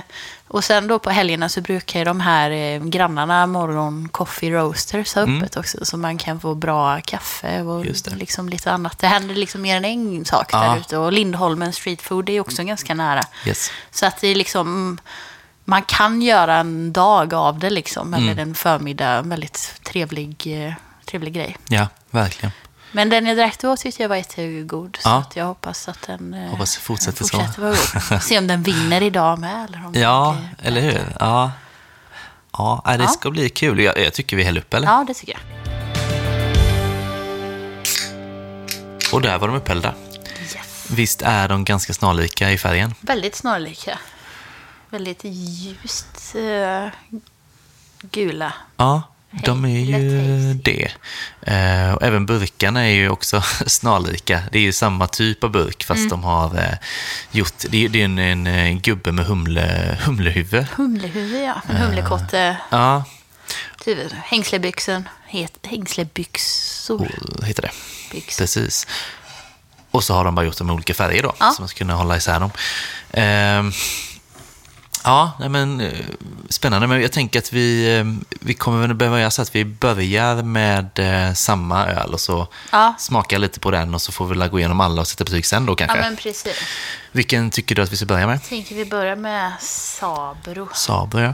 Och sen då på helgerna så brukar ju de här eh, grannarna Morgon Coffee Roasters ha öppet också. Så man kan få bra kaffe och Mm. Liksom lite annat. Det händer liksom mer än en sak Ja. där ute. Och Lindholmen Street Food är också ganska nära. Yes. Så att det är liksom, man kan göra en dag av det liksom, Mm. eller en förmiddag, en väldigt trevlig, eh, trevlig grej. Ja, verkligen. Men den jag drack då tyckte jag var jättegod, så Ja. att jag hoppas att den eh, Hoppas fortsätter så. fortsätter vara god. Se om den vinner idag med. Eller om Ja, eller hur? Ja. Ja, nej, det Ja. ska bli kul. Jag, jag tycker vi häller upp, eller? Ja, det tycker jag. Och där var de upphällda. Yes. Visst är de ganska snarlika i färgen? Väldigt snarlika. Väldigt ljust eh, gula. Ja, de är ju det. Eh, och även burkarna är ju också snarlika. Det är ju samma typ av burk, fast de har eh, gjort... Det är, är en, en, eh, gubbe med humle, humlehuvud. Humlehuvud, ja. En humlekotte. Ja, Typ, hängslebyxor. Hängslebyxor. heter det. Byxor. Precis. Och så har de bara gjort dem i olika färger då, Ja. så man ska kunna hålla isär dem. Ehm, ja, nej men eh, spännande. Men jag tänker att vi, eh, vi kommer väl behöva göra så att vi börjar med eh, samma öl och så Ja. smakar lite på den och så får vi gå igenom alla och sätta betyg sen då Ja, kanske. men precis. Vilken tycker du att vi ska börja med? Tänker vi börja med Sabro. Saber, ja.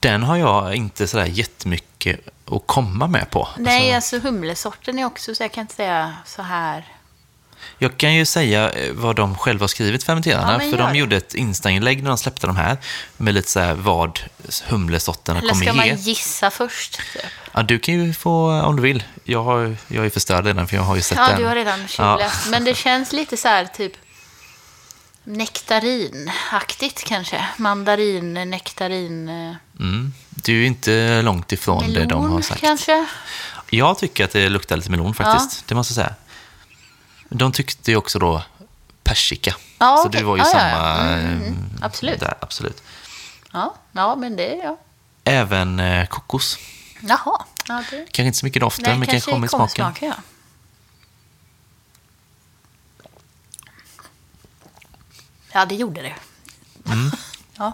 Den har jag inte sådär jättemycket att komma med på. Nej, Alltså, alltså humlesorten är också så jag kan inte säga så här. Jag kan ju säga eh, vad de själva har skrivit, fermenterarna. Ja, för de det. gjorde ett Insta-inlägg när de släppte de här. Med lite så här vad humlesorterna Eller kommer ska man ge. gissa först? Typ? Ja, du kan ju få om du vill. Jag, har, jag är förstörd redan för jag har ju sett Ja, den. du har redan tjuvläst. Men det känns lite så här typ nektarinaktigt kanske. Mandarin, nektarin, eh, Mm. Du är inte långt ifrån det de har melon sagt. kanske. Jag tycker att det luktar lite melon faktiskt. Det måste jag säga. De tyckte ju också då persika. Ja, så okej. det var ju Ja, ja, ja. samma... Mm, mm, eh, absolut. Där, absolut. Ja, ja men det, ja. Även eh, kokos. Jaha. Ja, det... Kanske inte så mycket doften, Nej, men kanske kommer i smaken. smaken, ja. Ja, det gjorde det. Mm. Ja,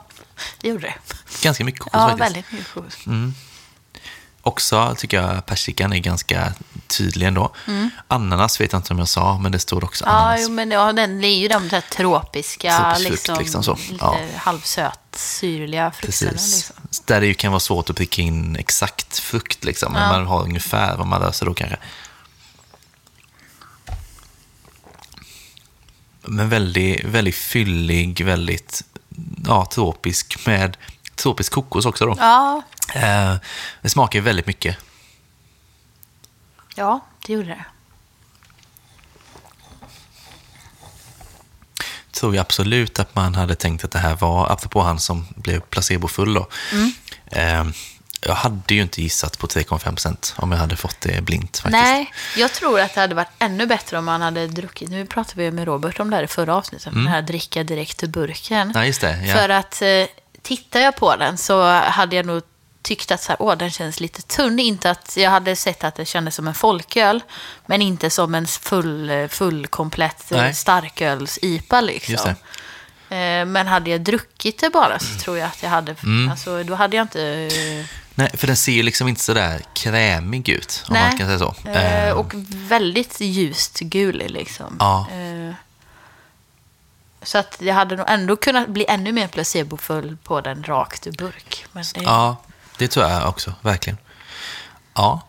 det gjorde det. Ganska mycket kokos Ja, faktiskt. väldigt mycket kokos. Också tycker jag persikan är ganska tydlig ändå. Ananas vet jag inte om jag sa, men det står också Mm. Ja, ananas. jo, men ja, den är ju de där tropiska, Tropisk liksom, liksom så. lite Ja. halvsöt, syrliga frukterna. Liksom. Där det ju kan vara svårt att pricka in exakt frukt, liksom. men Ja. man har ungefär vad man löser då kanske. Men väldigt, väldigt fyllig, väldigt ja, tropisk med tropisk kokos också då. Ja, Eh, det smakar väldigt mycket. Ja, det gjorde det. tror jag absolut att man hade tänkt att det här var, apropå han som blev placebofull då. Mm. Eh, jag hade ju inte gissat på 3,5% om jag hade fått det blint faktiskt. Nej, jag tror att det hade varit ännu bättre om man hade druckit. Nu pratade vi med Robert om det här i förra avsnittet. Den här dricka direkt ur burken. Mm. Ja, just det. Ja. För att eh, tittar jag på den så hade jag nog tyckt att så här, åh, den känns lite tunn. Inte att jag hade sett att det kändes som en folköl, men inte som en full, eh, full komplett eh, Nej. starköls-IPA liksom. Eh, Men hade jag druckit det bara så tror jag att jag hade, Mm. alltså då hade jag inte... Nej, för den ser ju liksom inte sådär krämig ut, om man kan säga så. Eh, och väldigt ljust gul liksom. Ja. Eh, så att jag hade nog ändå kunnat bli ännu mer placebofull på den rakt ur burk. Men det, Ja, det tror jag också, verkligen. Ja,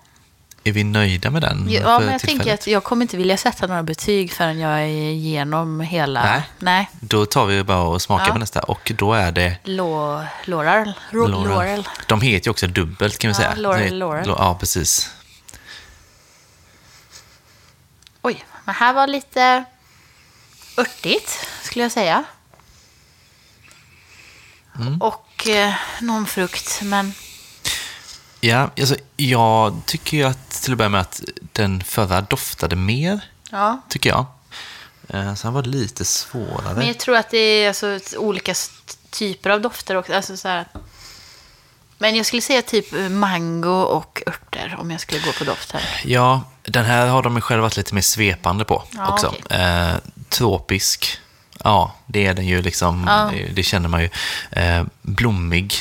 är vi nöjda med den ja, men jag tillfället? tänker att jag kommer inte vilja sätta några betyg förrän jag är igenom hela... Nej. Nej. Då tar vi bara och smakar Ja. på nästa och då är det Lo, Laurel. Ro, Laurel. Laurel. De heter ju också dubbelt kan vi Ja, säga. Laurel, Laurel. Ja, precis. Oj, men här var lite örtigt, skulle jag säga. Mm. Och eh, någon frukt, men... Ja, alltså, jag tycker ju att till att börja med att den förra doftade mer, Ja. tycker jag. Eh, Sen var det lite svårare. Men jag tror att det är alltså, olika typer av dofter också. Alltså, så här. Men jag skulle säga typ mango och örter om jag skulle gå på doften. Ja, den här har de ju själva varit lite mer svepande på Ja, också. okej. Eh, tropisk, ja, det är den ju liksom, Ja. det känner man ju. Eh, blommig,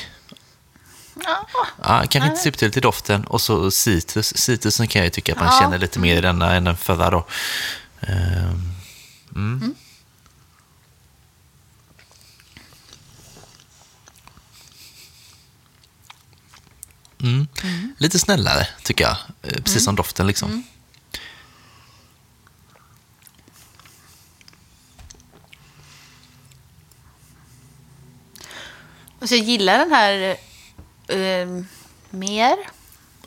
Ja, kanske inte supertydligt i doften. Och så citrus, citrusen kan jag ju tycka att man Ja. känner lite mer i denna än den förra då. Eh, mm. Mm. Lite snällare, tycker jag. Eh, Precis som doften liksom. och så jag gillar den här eh, mer,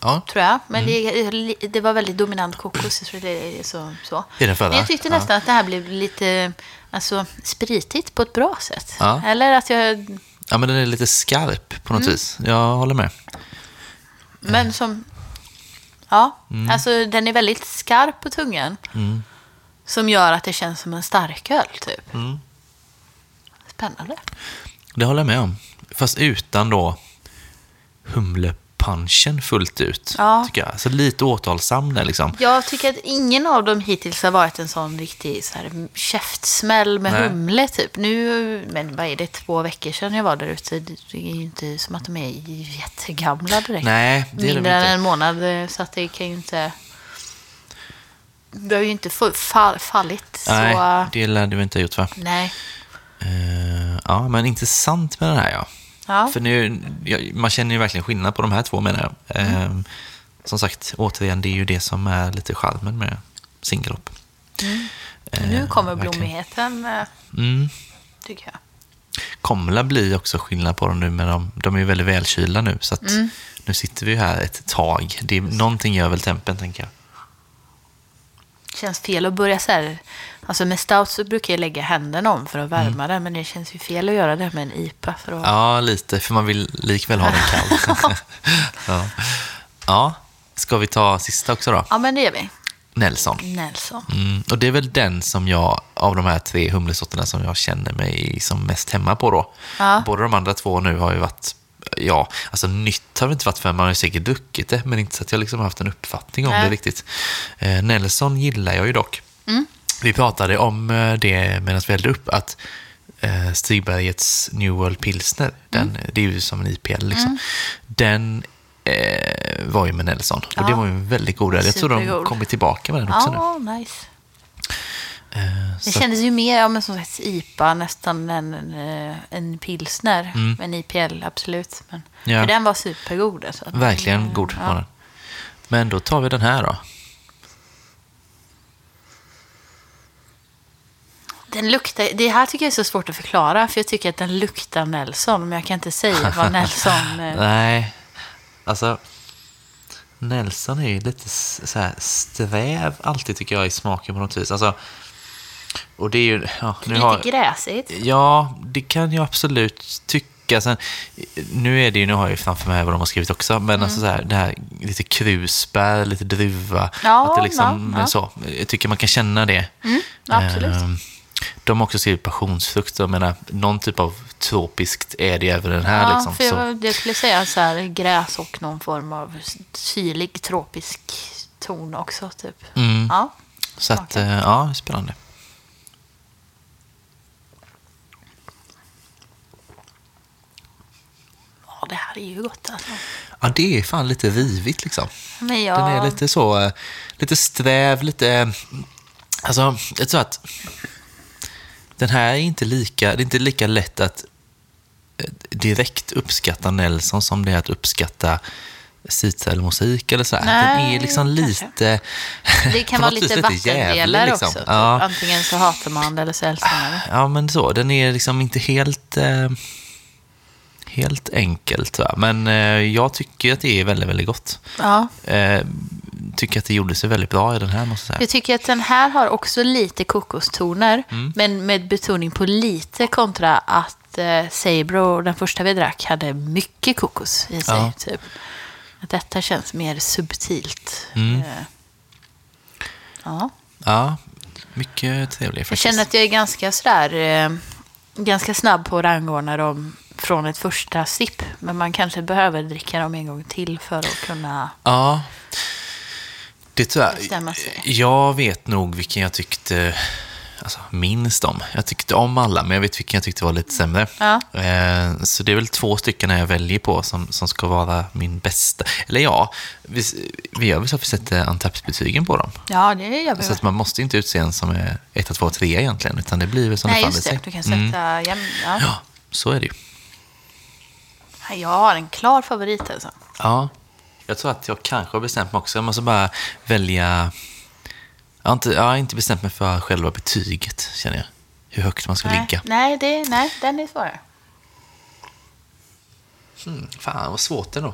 Ja, tror jag. Men det, det var väldigt dominant kokos. Så det så, så. I den förra? Men jag tyckte Ja. nästan att det här blev lite alltså, spritigt på ett bra sätt. Ja. Eller att jag... ja, men den är lite skarp på något Mm. vis. Jag håller med. Men som... Ja, Mm. alltså den är väldigt skarp på tungan. Som gör att det känns som en starköl, typ. Mm. Spännande. Det håller jag med om. Fast utan då humle punchen fullt ut. Ja. Tycker jag. Så lite återhållsam där liksom. Jag tycker att ingen av dem hittills har varit en sån riktig så här, käftsmäll med Nej. humle typ. Nu, men vad är det, två veckor sedan jag var där ute. Det är ju inte som att de är jättegamla direkt. Nej, det är de Mindre än inte. en månad, så att det kan ju inte... Det har ju inte fall, fallit. Nej, Så, det lär du inte ha gjort va? nej. Eh, ja, men intressant med den här ja. Ja. För nu, man känner ju verkligen skillnad på de här två menar jag. Eh, som sagt, återigen, det är ju det som är lite charmen med singellopp. Eh, nu kommer blommigheten, eh, Mm. tycker jag. kommer det bli också skillnad på dem nu, men de, de är ju väldigt välkylda nu. Så att Mm. nu sitter vi ju här ett tag. Det är, någonting gör väl tempen, tänker jag. Känns fel att börja så här. Alltså med stout så brukar jag lägga händerna om för att värma den. Men det känns ju fel att göra det med en IPA. För att... Mm. Ja, lite, för man vill likväl ha den kall. ja. ja, ska vi ta sista också då? ja, men det gör vi. Nelson. Nelson. Mm, och det är väl den som jag, av de här tre humlesorterna, som jag känner mig som mest hemma på då. Ja. Båda de andra två nu har ju varit, ja, alltså nytt har det inte varit för man har ju säkert druckit det, men inte så att jag liksom har haft en uppfattning om Nej. det riktigt. Eh, Nelson gillar jag ju dock. Mm. Vi pratade om eh, det medan vi hällde upp, att eh, Stigbergets New World Pilsner, den, Mm. det är ju som en IPL liksom, den eh, var ju med Nelson. Och Ja. det var ju en väldigt god öl. Jag tror de kommer tillbaka med den också nu. Ja, nice. Eh, Det kändes ju mer ja, men som sagt IPA, nästan en, en, en pilsner. En IPL, absolut. Men, Mm. Ja. För den var supergod. Alltså. Verkligen god var den. Men då tar vi den här då. Den luktar, det här tycker jag är så svårt att förklara, för jag tycker att den luktar Nelson, men jag kan inte säga vad Nelson... eh, Nej, alltså Nelson är ju lite så här sträv alltid tycker jag i smaken på något vis. Alltså, och det är ju... Ja, nu lite har, gräsigt. ja, det kan jag absolut tycka. Sen, nu är det ju, nu har jag ju framför mig vad de har skrivit också, men alltså så här, det här lite krusbär, lite druva. Mm. Ja, att det liksom, ja, ja. så. Jag tycker man kan känna det. absolut. Ehm, De har också skrivit passionsfrukt. Jag menar, någon typ av tropiskt är det även den här. Ja, liksom. för jag, jag skulle säga så här, gräs och någon form av syrlig tropisk ton också. Typ. mm, Ja, så att, eh, ja, spännande. Det här är ju gott alltså. Ja, det är fan lite rivigt liksom. Men jag, Den är lite så, eh, lite sträv, lite... eh, Alltså, jag tror att den här är inte lika, det är inte lika lätt att eh, direkt uppskatta Nelson som det är att uppskatta musik eller så. här. Den Nej, är liksom lite... det kan vara lite vattendelare liksom. också. Typ. Ja. Antingen så hatar man det eller så älskar man det. Ja, men så. Den är liksom inte helt... Eh, helt enkelt, va? Men eh, jag tycker att det är väldigt, väldigt gott. Ja. Eh, tycker att det gjorde sig väldigt bra i den här, måste jag säga. Jag tycker att den här har också lite kokostoner, Mm. men med betoning på lite kontra att eh, Sabro, den första vi drack, hade mycket kokos i sig. Ja. Typ. Att detta känns mer subtilt. Mm. Eh, ja. Ja, mycket trevlig Jag faktiskt. känner att jag är ganska sådär, eh, ganska snabb på att rangordna dem från ett första sipp. Men man kanske behöver dricka dem en gång till för att kunna... Ja, det jag. Bestämma sig. Jag vet nog vilken jag tyckte, alltså minst om. Jag tyckte om alla, men jag vet vilken jag tyckte var lite sämre. Ja. Eh, Så det är väl två stycken jag väljer på som, som ska vara min bästa. Eller ja, vi, vi gör väl så att vi sätter Antappsbetygen på dem. Ja, det gör vi. Så att man måste inte utse en som är 1, 2, 3 egentligen, utan det blir väl som Nej, det just faller det. sig. Du kan sätta Mm. jämn... Ja. Ja, så är det ju. Jag har en klar favorit alltså. Ja, jag tror att jag kanske har bestämt mig också. Jag måste bara välja... Jag har inte, jag har inte bestämt mig för själva betyget, känner jag. Hur högt man ska Nej, ligga. nej, det, nej, den är svårare. Mm, fan, vad svårt ändå.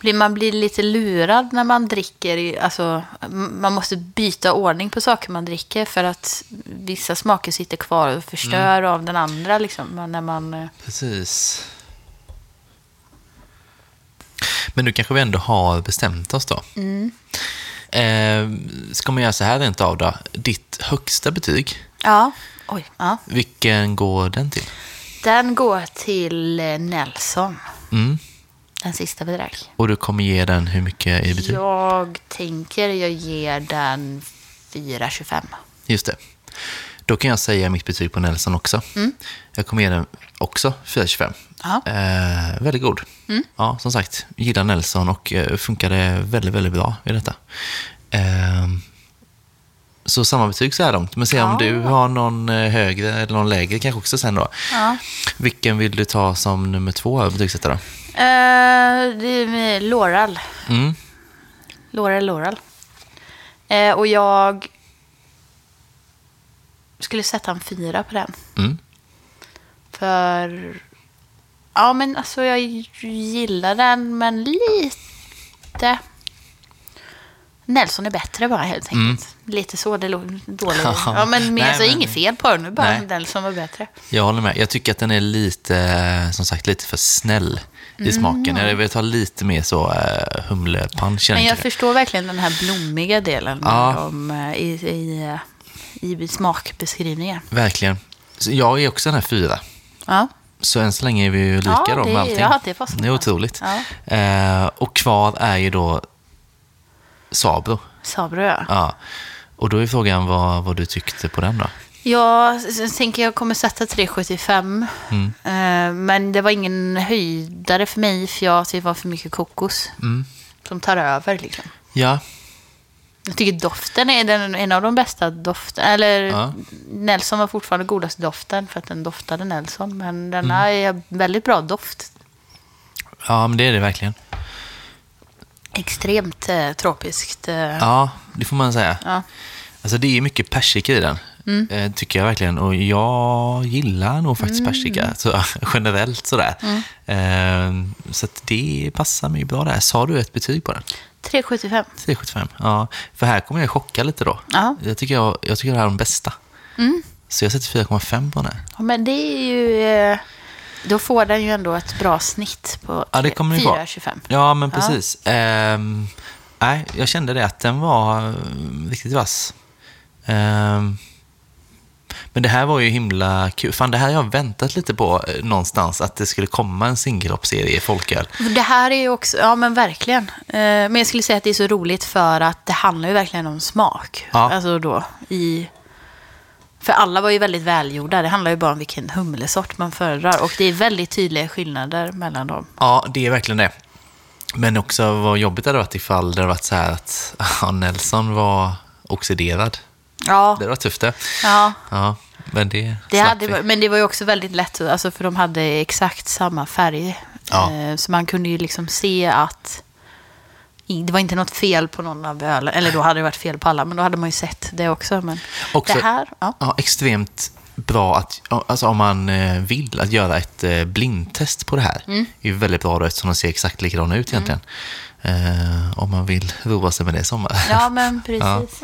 Blir man blir lite lurad när man dricker. Alltså, man måste byta ordning på saker man dricker för att vissa smaker sitter kvar och förstör Mm. av den andra. Liksom, när man, eh, Precis. Men nu kanske vi ändå har bestämt oss då. Mm. Eh, ska man göra så här rent av då? Ditt högsta betyg, ja, oj, ja. vilken går den till? Den går till eh, Nelson. Mm. Den sista drack. Och du kommer ge den hur mycket i betyg? Jag tänker jag ger den 4,25. Just det. Då kan jag säga mitt betyg på Nelson också. Jag kommer ge den också 4,25. Ja. Eh, väldigt god. Ja, som sagt, gillar Nelson och eh, funkade väldigt, väldigt bra i detta. Eh, så samma betyg så här långt. Men se om Ja. du har någon eh, högre eller någon lägre kanske också sen då. Ja. Vilken vill du ta som nummer två av Eh, det är med Laurel. Mm. Laurel, Laurel. Eh, och jag skulle sätta en fyra på den. Mm. För... Ja, men alltså jag gillar den, men lite... Nelson är bättre bara helt enkelt. Lite så, det låg dåligt. Ja. Men Nej, alltså, men- inget fel på den, bara Nej. Nelson var bättre. Jag håller med. Jag tycker att den är lite, eh, som sagt, lite för snäll i smaken. Jag vill ta lite mer så uh, humlepunch. Men jag förstår verkligen den här blommiga delen Ja. om, eh, i, i, eh, i smakbeskrivningen. Verkligen. Så jag är också den här fyra. Ja. Så än så länge är vi ju lika Ja, då det- med allting. ja, det så. det är otroligt. Ja. Eh, och kvar är ju då Sabro. Sabro, ja. Ja. Och då är frågan vad, vad du tyckte på den då? Jag s- tänker jag kommer sätta 3,75. Mm. Eh, men det var ingen höjdare för mig för jag det var för mycket kokos. Mm. Som tar över liksom. Ja, Jag tycker doften är den, en av de bästa doften. Eller Ja. Nelson var fortfarande godast doften för att den doftade Nelson. Men denna Mm. är väldigt bra doft. ja men det är det verkligen. Extremt eh, tropiskt. Eh, Ja, det får man säga. ja. Alltså det är mycket persika i den, Mm. eh, tycker jag verkligen. Och jag gillar nog faktiskt persika, så, generellt sådär. Mm. Så det passar mig bra där. Sa du ett betyg på den? 3,75. 3,75. Ja, för här kommer jag chocka lite då. Ja. Mm. Jag, tycker jag, jag tycker det här är de bästa. Så jag sätter 4,5 på den här. Ja, men det är ju... Eh, då får den ju ändå ett bra snitt på Ja, det kommer ni få. 4,25. Ja, men precis. Ehm, nej, jag kände det att den var eh, riktigt vass. Ehm, men det här var ju himla kul. Fan, det här har jag väntat lite på eh, någonstans, att det skulle komma en singelloppsserie i folköl. Det här är ju också, ja men verkligen. Eh, men jag skulle säga att det är så roligt för att det handlar ju verkligen om smak. Ja. Alltså då i... För alla var ju väldigt välgjorda. Det handlar ju bara om vilken humlesort man föredrar. Och det är väldigt tydliga skillnader mellan dem. Ja, det är verkligen det. Men också vad jobbigt det hade varit ifall det hade varit så här att ja, Nelson var oxiderad. Ja, Det var tufft det. ja. Ja, men det, Det hade, vi. men det var ju också väldigt lätt, alltså för de hade exakt samma färg. Ja. Eh, Så man kunde ju liksom se att det var inte något fel på någon av ölen. Eller då hade det varit fel på alla, men då hade man ju sett det också. Men Också- det här, ja. Ja, extremt bra att, alltså om man eh, vill, att göra ett eh, blindtest på det här. Mm. är ju väldigt bra då eftersom de ser exakt likadana ut egentligen. Eh, om man vill roa sig med det i sommar. Ja, men precis.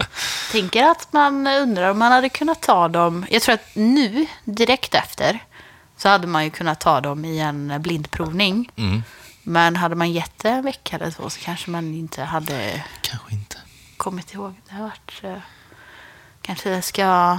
Tänker att man undrar om man hade kunnat ta dem. Jag tror att nu, direkt efter, så hade man ju kunnat ta dem i en blindprovning. Mm, Men hade man gett det en vecka eller så, så kanske man inte hade kanske inte. kommit ihåg. Det har varit... Eh, kanske jag ska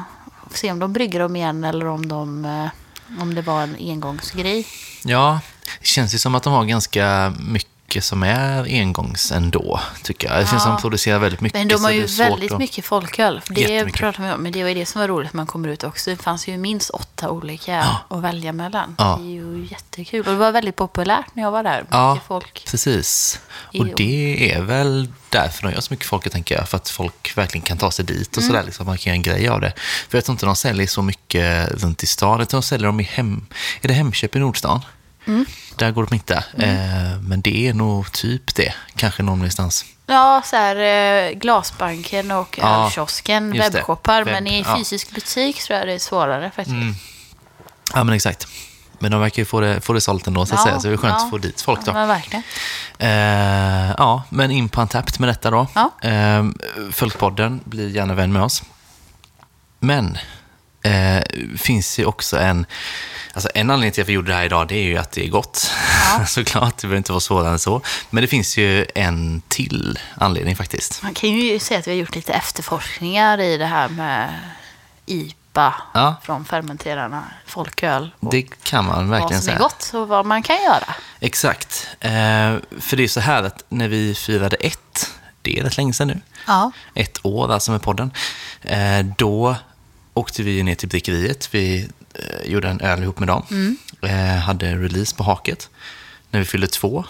se om de brygger dem igen eller om, de, eh, om det var en engångsgrej. Ja, det känns ju som att de har ganska mycket som är engångs ändå, tycker jag. Det känns som att de producerar väldigt mycket. Men de har ju väldigt att- mycket folköl. Det pratar vi om. Men det var ju det som var roligt när man kommer ut också. Det fanns ju minst åtta olika att välja mellan. Ja. Det är ju jättekul. Och det var väldigt populärt när jag var där. Ja, Mycket folk. precis. Och det är väl därför de gör så mycket folk, tänker jag. För att folk verkligen kan ta sig dit och Mm. sådär. Liksom, man kan göra en grej av det. För jag tror inte de säljer så mycket runt i stan. Jag tror de säljer dem i hem... Är det Hemköp i Nordstan? Mm. Där går de inte. Eh, men det är nog typ det. Kanske någon instans. Ja, så här eh, Glasbanken och Ja, ölkiosken, webbshoppar. Webb, Men i ja. fysisk butik tror jag det är svårare faktiskt. Mm. Ja, men exakt. Men de verkar ju få det, få det sålt ändå, så att Ja, säga. Så det är skönt ja. att få dit folk då. Ja, men. Eh, ja, men in på Antapt med detta då. Ja. Eh, Folkpodden, bli gärna vän med oss. Men eh, finns ju också en... Alltså en anledning till att vi gjorde det här idag, det är ju att det är gott. Såklart, det behöver inte vara svårare än så. Men det finns ju en till anledning faktiskt. Man kan ju säga att vi har gjort lite efterforskningar i det här med IPA Ja. från fermenterarna, folköl. Det kan man vad verkligen som är säga. gott och vad man kan göra. Exakt. Eh, för det är så här att när vi firade ett, det är rätt länge sedan nu, Ja. ett år alltså med podden, eh, då åkte vi ner till Brickeriet. Vi eh, gjorde en öl ihop med dem. Mm. Eh, hade release på haket. När vi fyllde två,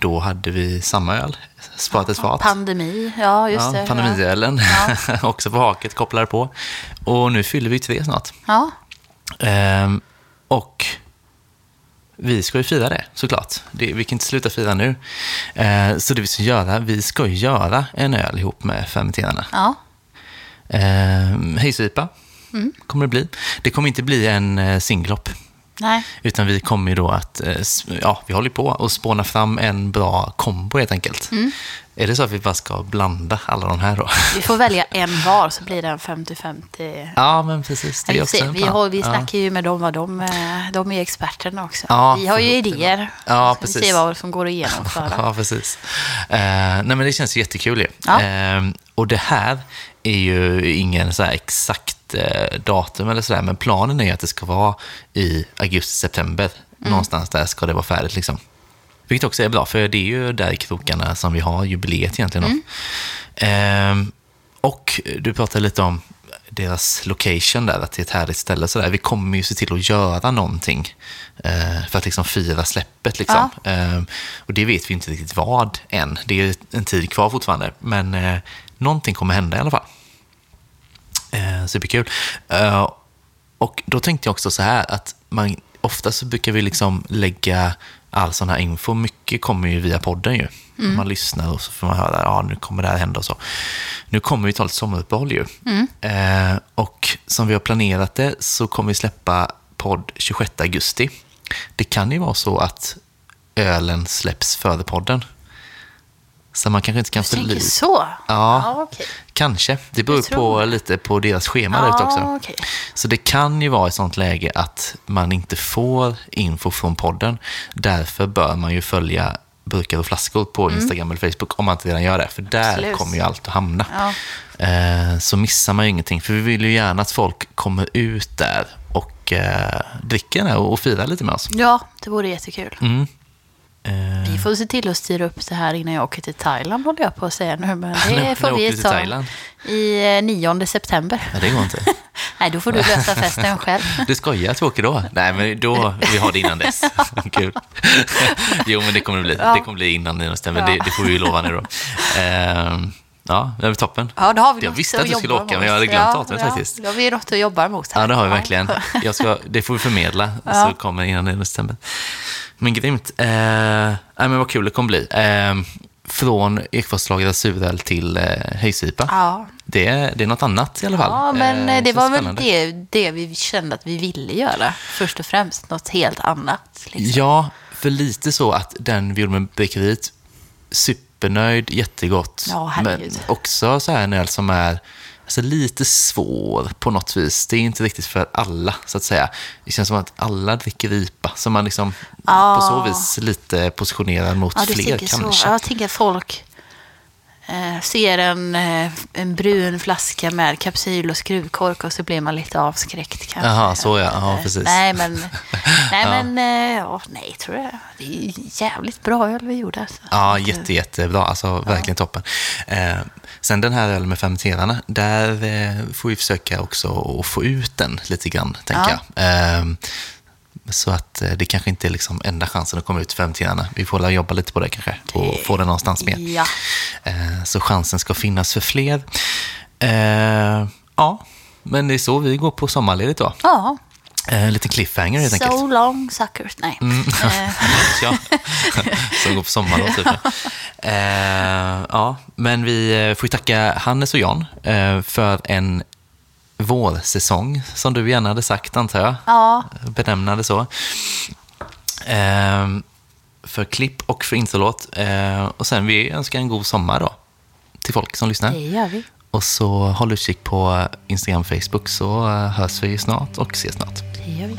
då hade vi samma öl, sparat ett fat. Pandemi, ja just det. Ja, pandemiölen, också på haket, kopplade på. Och nu fyller vi tre snart. Ja. Ehm, och vi ska ju fira det, såklart. Det, vi kan inte sluta fira nu. Ehm, så det vi ska göra, vi ska ju göra en öl ihop med fermenterarna. ja. Ehm, Hejsipa kommer det bli. Det kommer inte bli en eh, singelhopp. Nej. Utan vi kommer ju då att, eh, ja, vi håller på att spåna fram en bra kombo helt enkelt. Är det så att vi bara ska blanda alla de här då? Vi får välja en var så blir det en 50-50. Ja, men precis. Det är Vi, också se, en vi, har, vi Ja. snackar ju med dem, vad de, eh, de är experterna också. Ja, vi har ju får idéer. Ja, Så Vi precis. ser vad som går att genomföra. Ja, precis. Eh, nej, men det känns jättekul ju. Ja. Eh, och det här är ju ingen så här exakt eh, datum eller sådär, men planen är att det ska vara i augusti-september. Mm. Någonstans där ska det vara färdigt liksom. Vilket också är bra, för det är ju där i krokarna som vi har jubileet egentligen. Mm. Eh, och du pratade lite om deras location där, att det är ett härligt ställe. Så där. Vi kommer ju se till att göra någonting eh, för att liksom fira släppet. Liksom. Eh, och det vet vi inte riktigt vad än. Det är en tid kvar fortfarande, men eh, någonting kommer hända i alla fall. Superkul. Eh, och då tänkte jag också så här att man, ofta så brukar vi liksom lägga all sån här info, mycket kommer ju via podden ju. Man lyssnar och så får man höra, ja nu kommer det här hända och så. Nu kommer vi ta ett sommaruppehåll ju. Eh, och som vi har planerat det så kommer vi släppa podd 26 augusti. Det kan ju vara så att ölen släpps före podden. Så man kanske inte kan Jag tänker förlita så. Ja, okej. kanske. Det beror på lite på deras schema där ute också. Okej. Så det kan ju vara ett sånt läge att man inte får info från podden. Därför bör man ju följa burkar och flaskor på Instagram eller Facebook om man inte redan gör det. För där Mm. Absolut. kommer ju allt att hamna. Ja. Eh, så missar man ju ingenting. För vi vill ju gärna att folk kommer ut där och eh, dricker den här och, och firar lite med oss. Ja, det vore jättekul. Mm. Eh, Vi får se till att styra upp det här innan jag åker till Thailand, håller jag på att säga nu. Men det får vi ta i eh, 9 september. ja, det går inte. Nej, då får du lösa festen själv. Du skojar att vi åker då? Nej, men då, vi har det innan dess. Kul. Jo, men det kommer det bli. Det kommer bli innan det stämmer. Ja. Det, det får vi ju lova nu då. Ehm, ja, det är toppen. Ja, då har vi Jag visste att du skulle åka, mot. men jag hade glömt ja, datumet ja, faktiskt. Då har vi något att jobba mot. här. Ja, det har vi verkligen. Jag ska, det får vi förmedla, Ja. så kommer innan det stämmer. Men grymt. Eh, nej, men vad kul det kommer bli. Eh, från Ekfarslagrad suröl till eh, höjsipa. Ja. Det, är- det är något annat i alla fall. Ja, men Eh, det känns var väl spännande. det, det vi kände att vi ville göra. Först och främst något helt annat. Liksom. Ja, för lite så att den vi gjorde med Brickeriet, supernöjd, jättegott. Ja, men också så här en öl som är alltså, lite svår på något vis. Det är inte riktigt för alla, så att säga. Det känns som att alla dricker IPA, så man liksom Ja. på så vis lite positionerad mot Ja, fler kanske. så. Jag tänker folk ser en, eh, en brun flaska med kapsyl och skruvkork och så blir man lite avskräckt kanske. Jaha, så ja. Ja, Eh, precis. Nej, men, nej, men eh, ja, nej, tror jag. Det är jävligt bra öl vi gjorde. Alltså. Ja, jätte, jättebra. Alltså verkligen toppen. Eh, sen den här ölen med fermenterarna, där eh, får vi försöka också att få ut den lite grann, tänker Ja. jag. Eh, så att eh, det kanske inte är liksom enda chansen att komma ut fermenterarna. Vi får jobba lite på det kanske och få den någonstans med. Ja. Eh, så chansen ska finnas för fler. Eh, ja, men det är så vi går på sommarledigt då. Ja, en liten cliffhanger helt enkelt. so long suckers. Nej. Mm. Ja, som går på sommarlov typ. Ja, men vi får tacka Hannes och Jan för en vårsäsong, som du gärna hade sagt antar jag. ja, Benämna det så. Eh, för klipp och för introlåt. Eh, och sen vi önskar en god sommar då, till folk som lyssnar. det gör vi. Och så håll utkik på Instagram och Facebook så eh, hörs vi snart och ses snart. Det gör vi.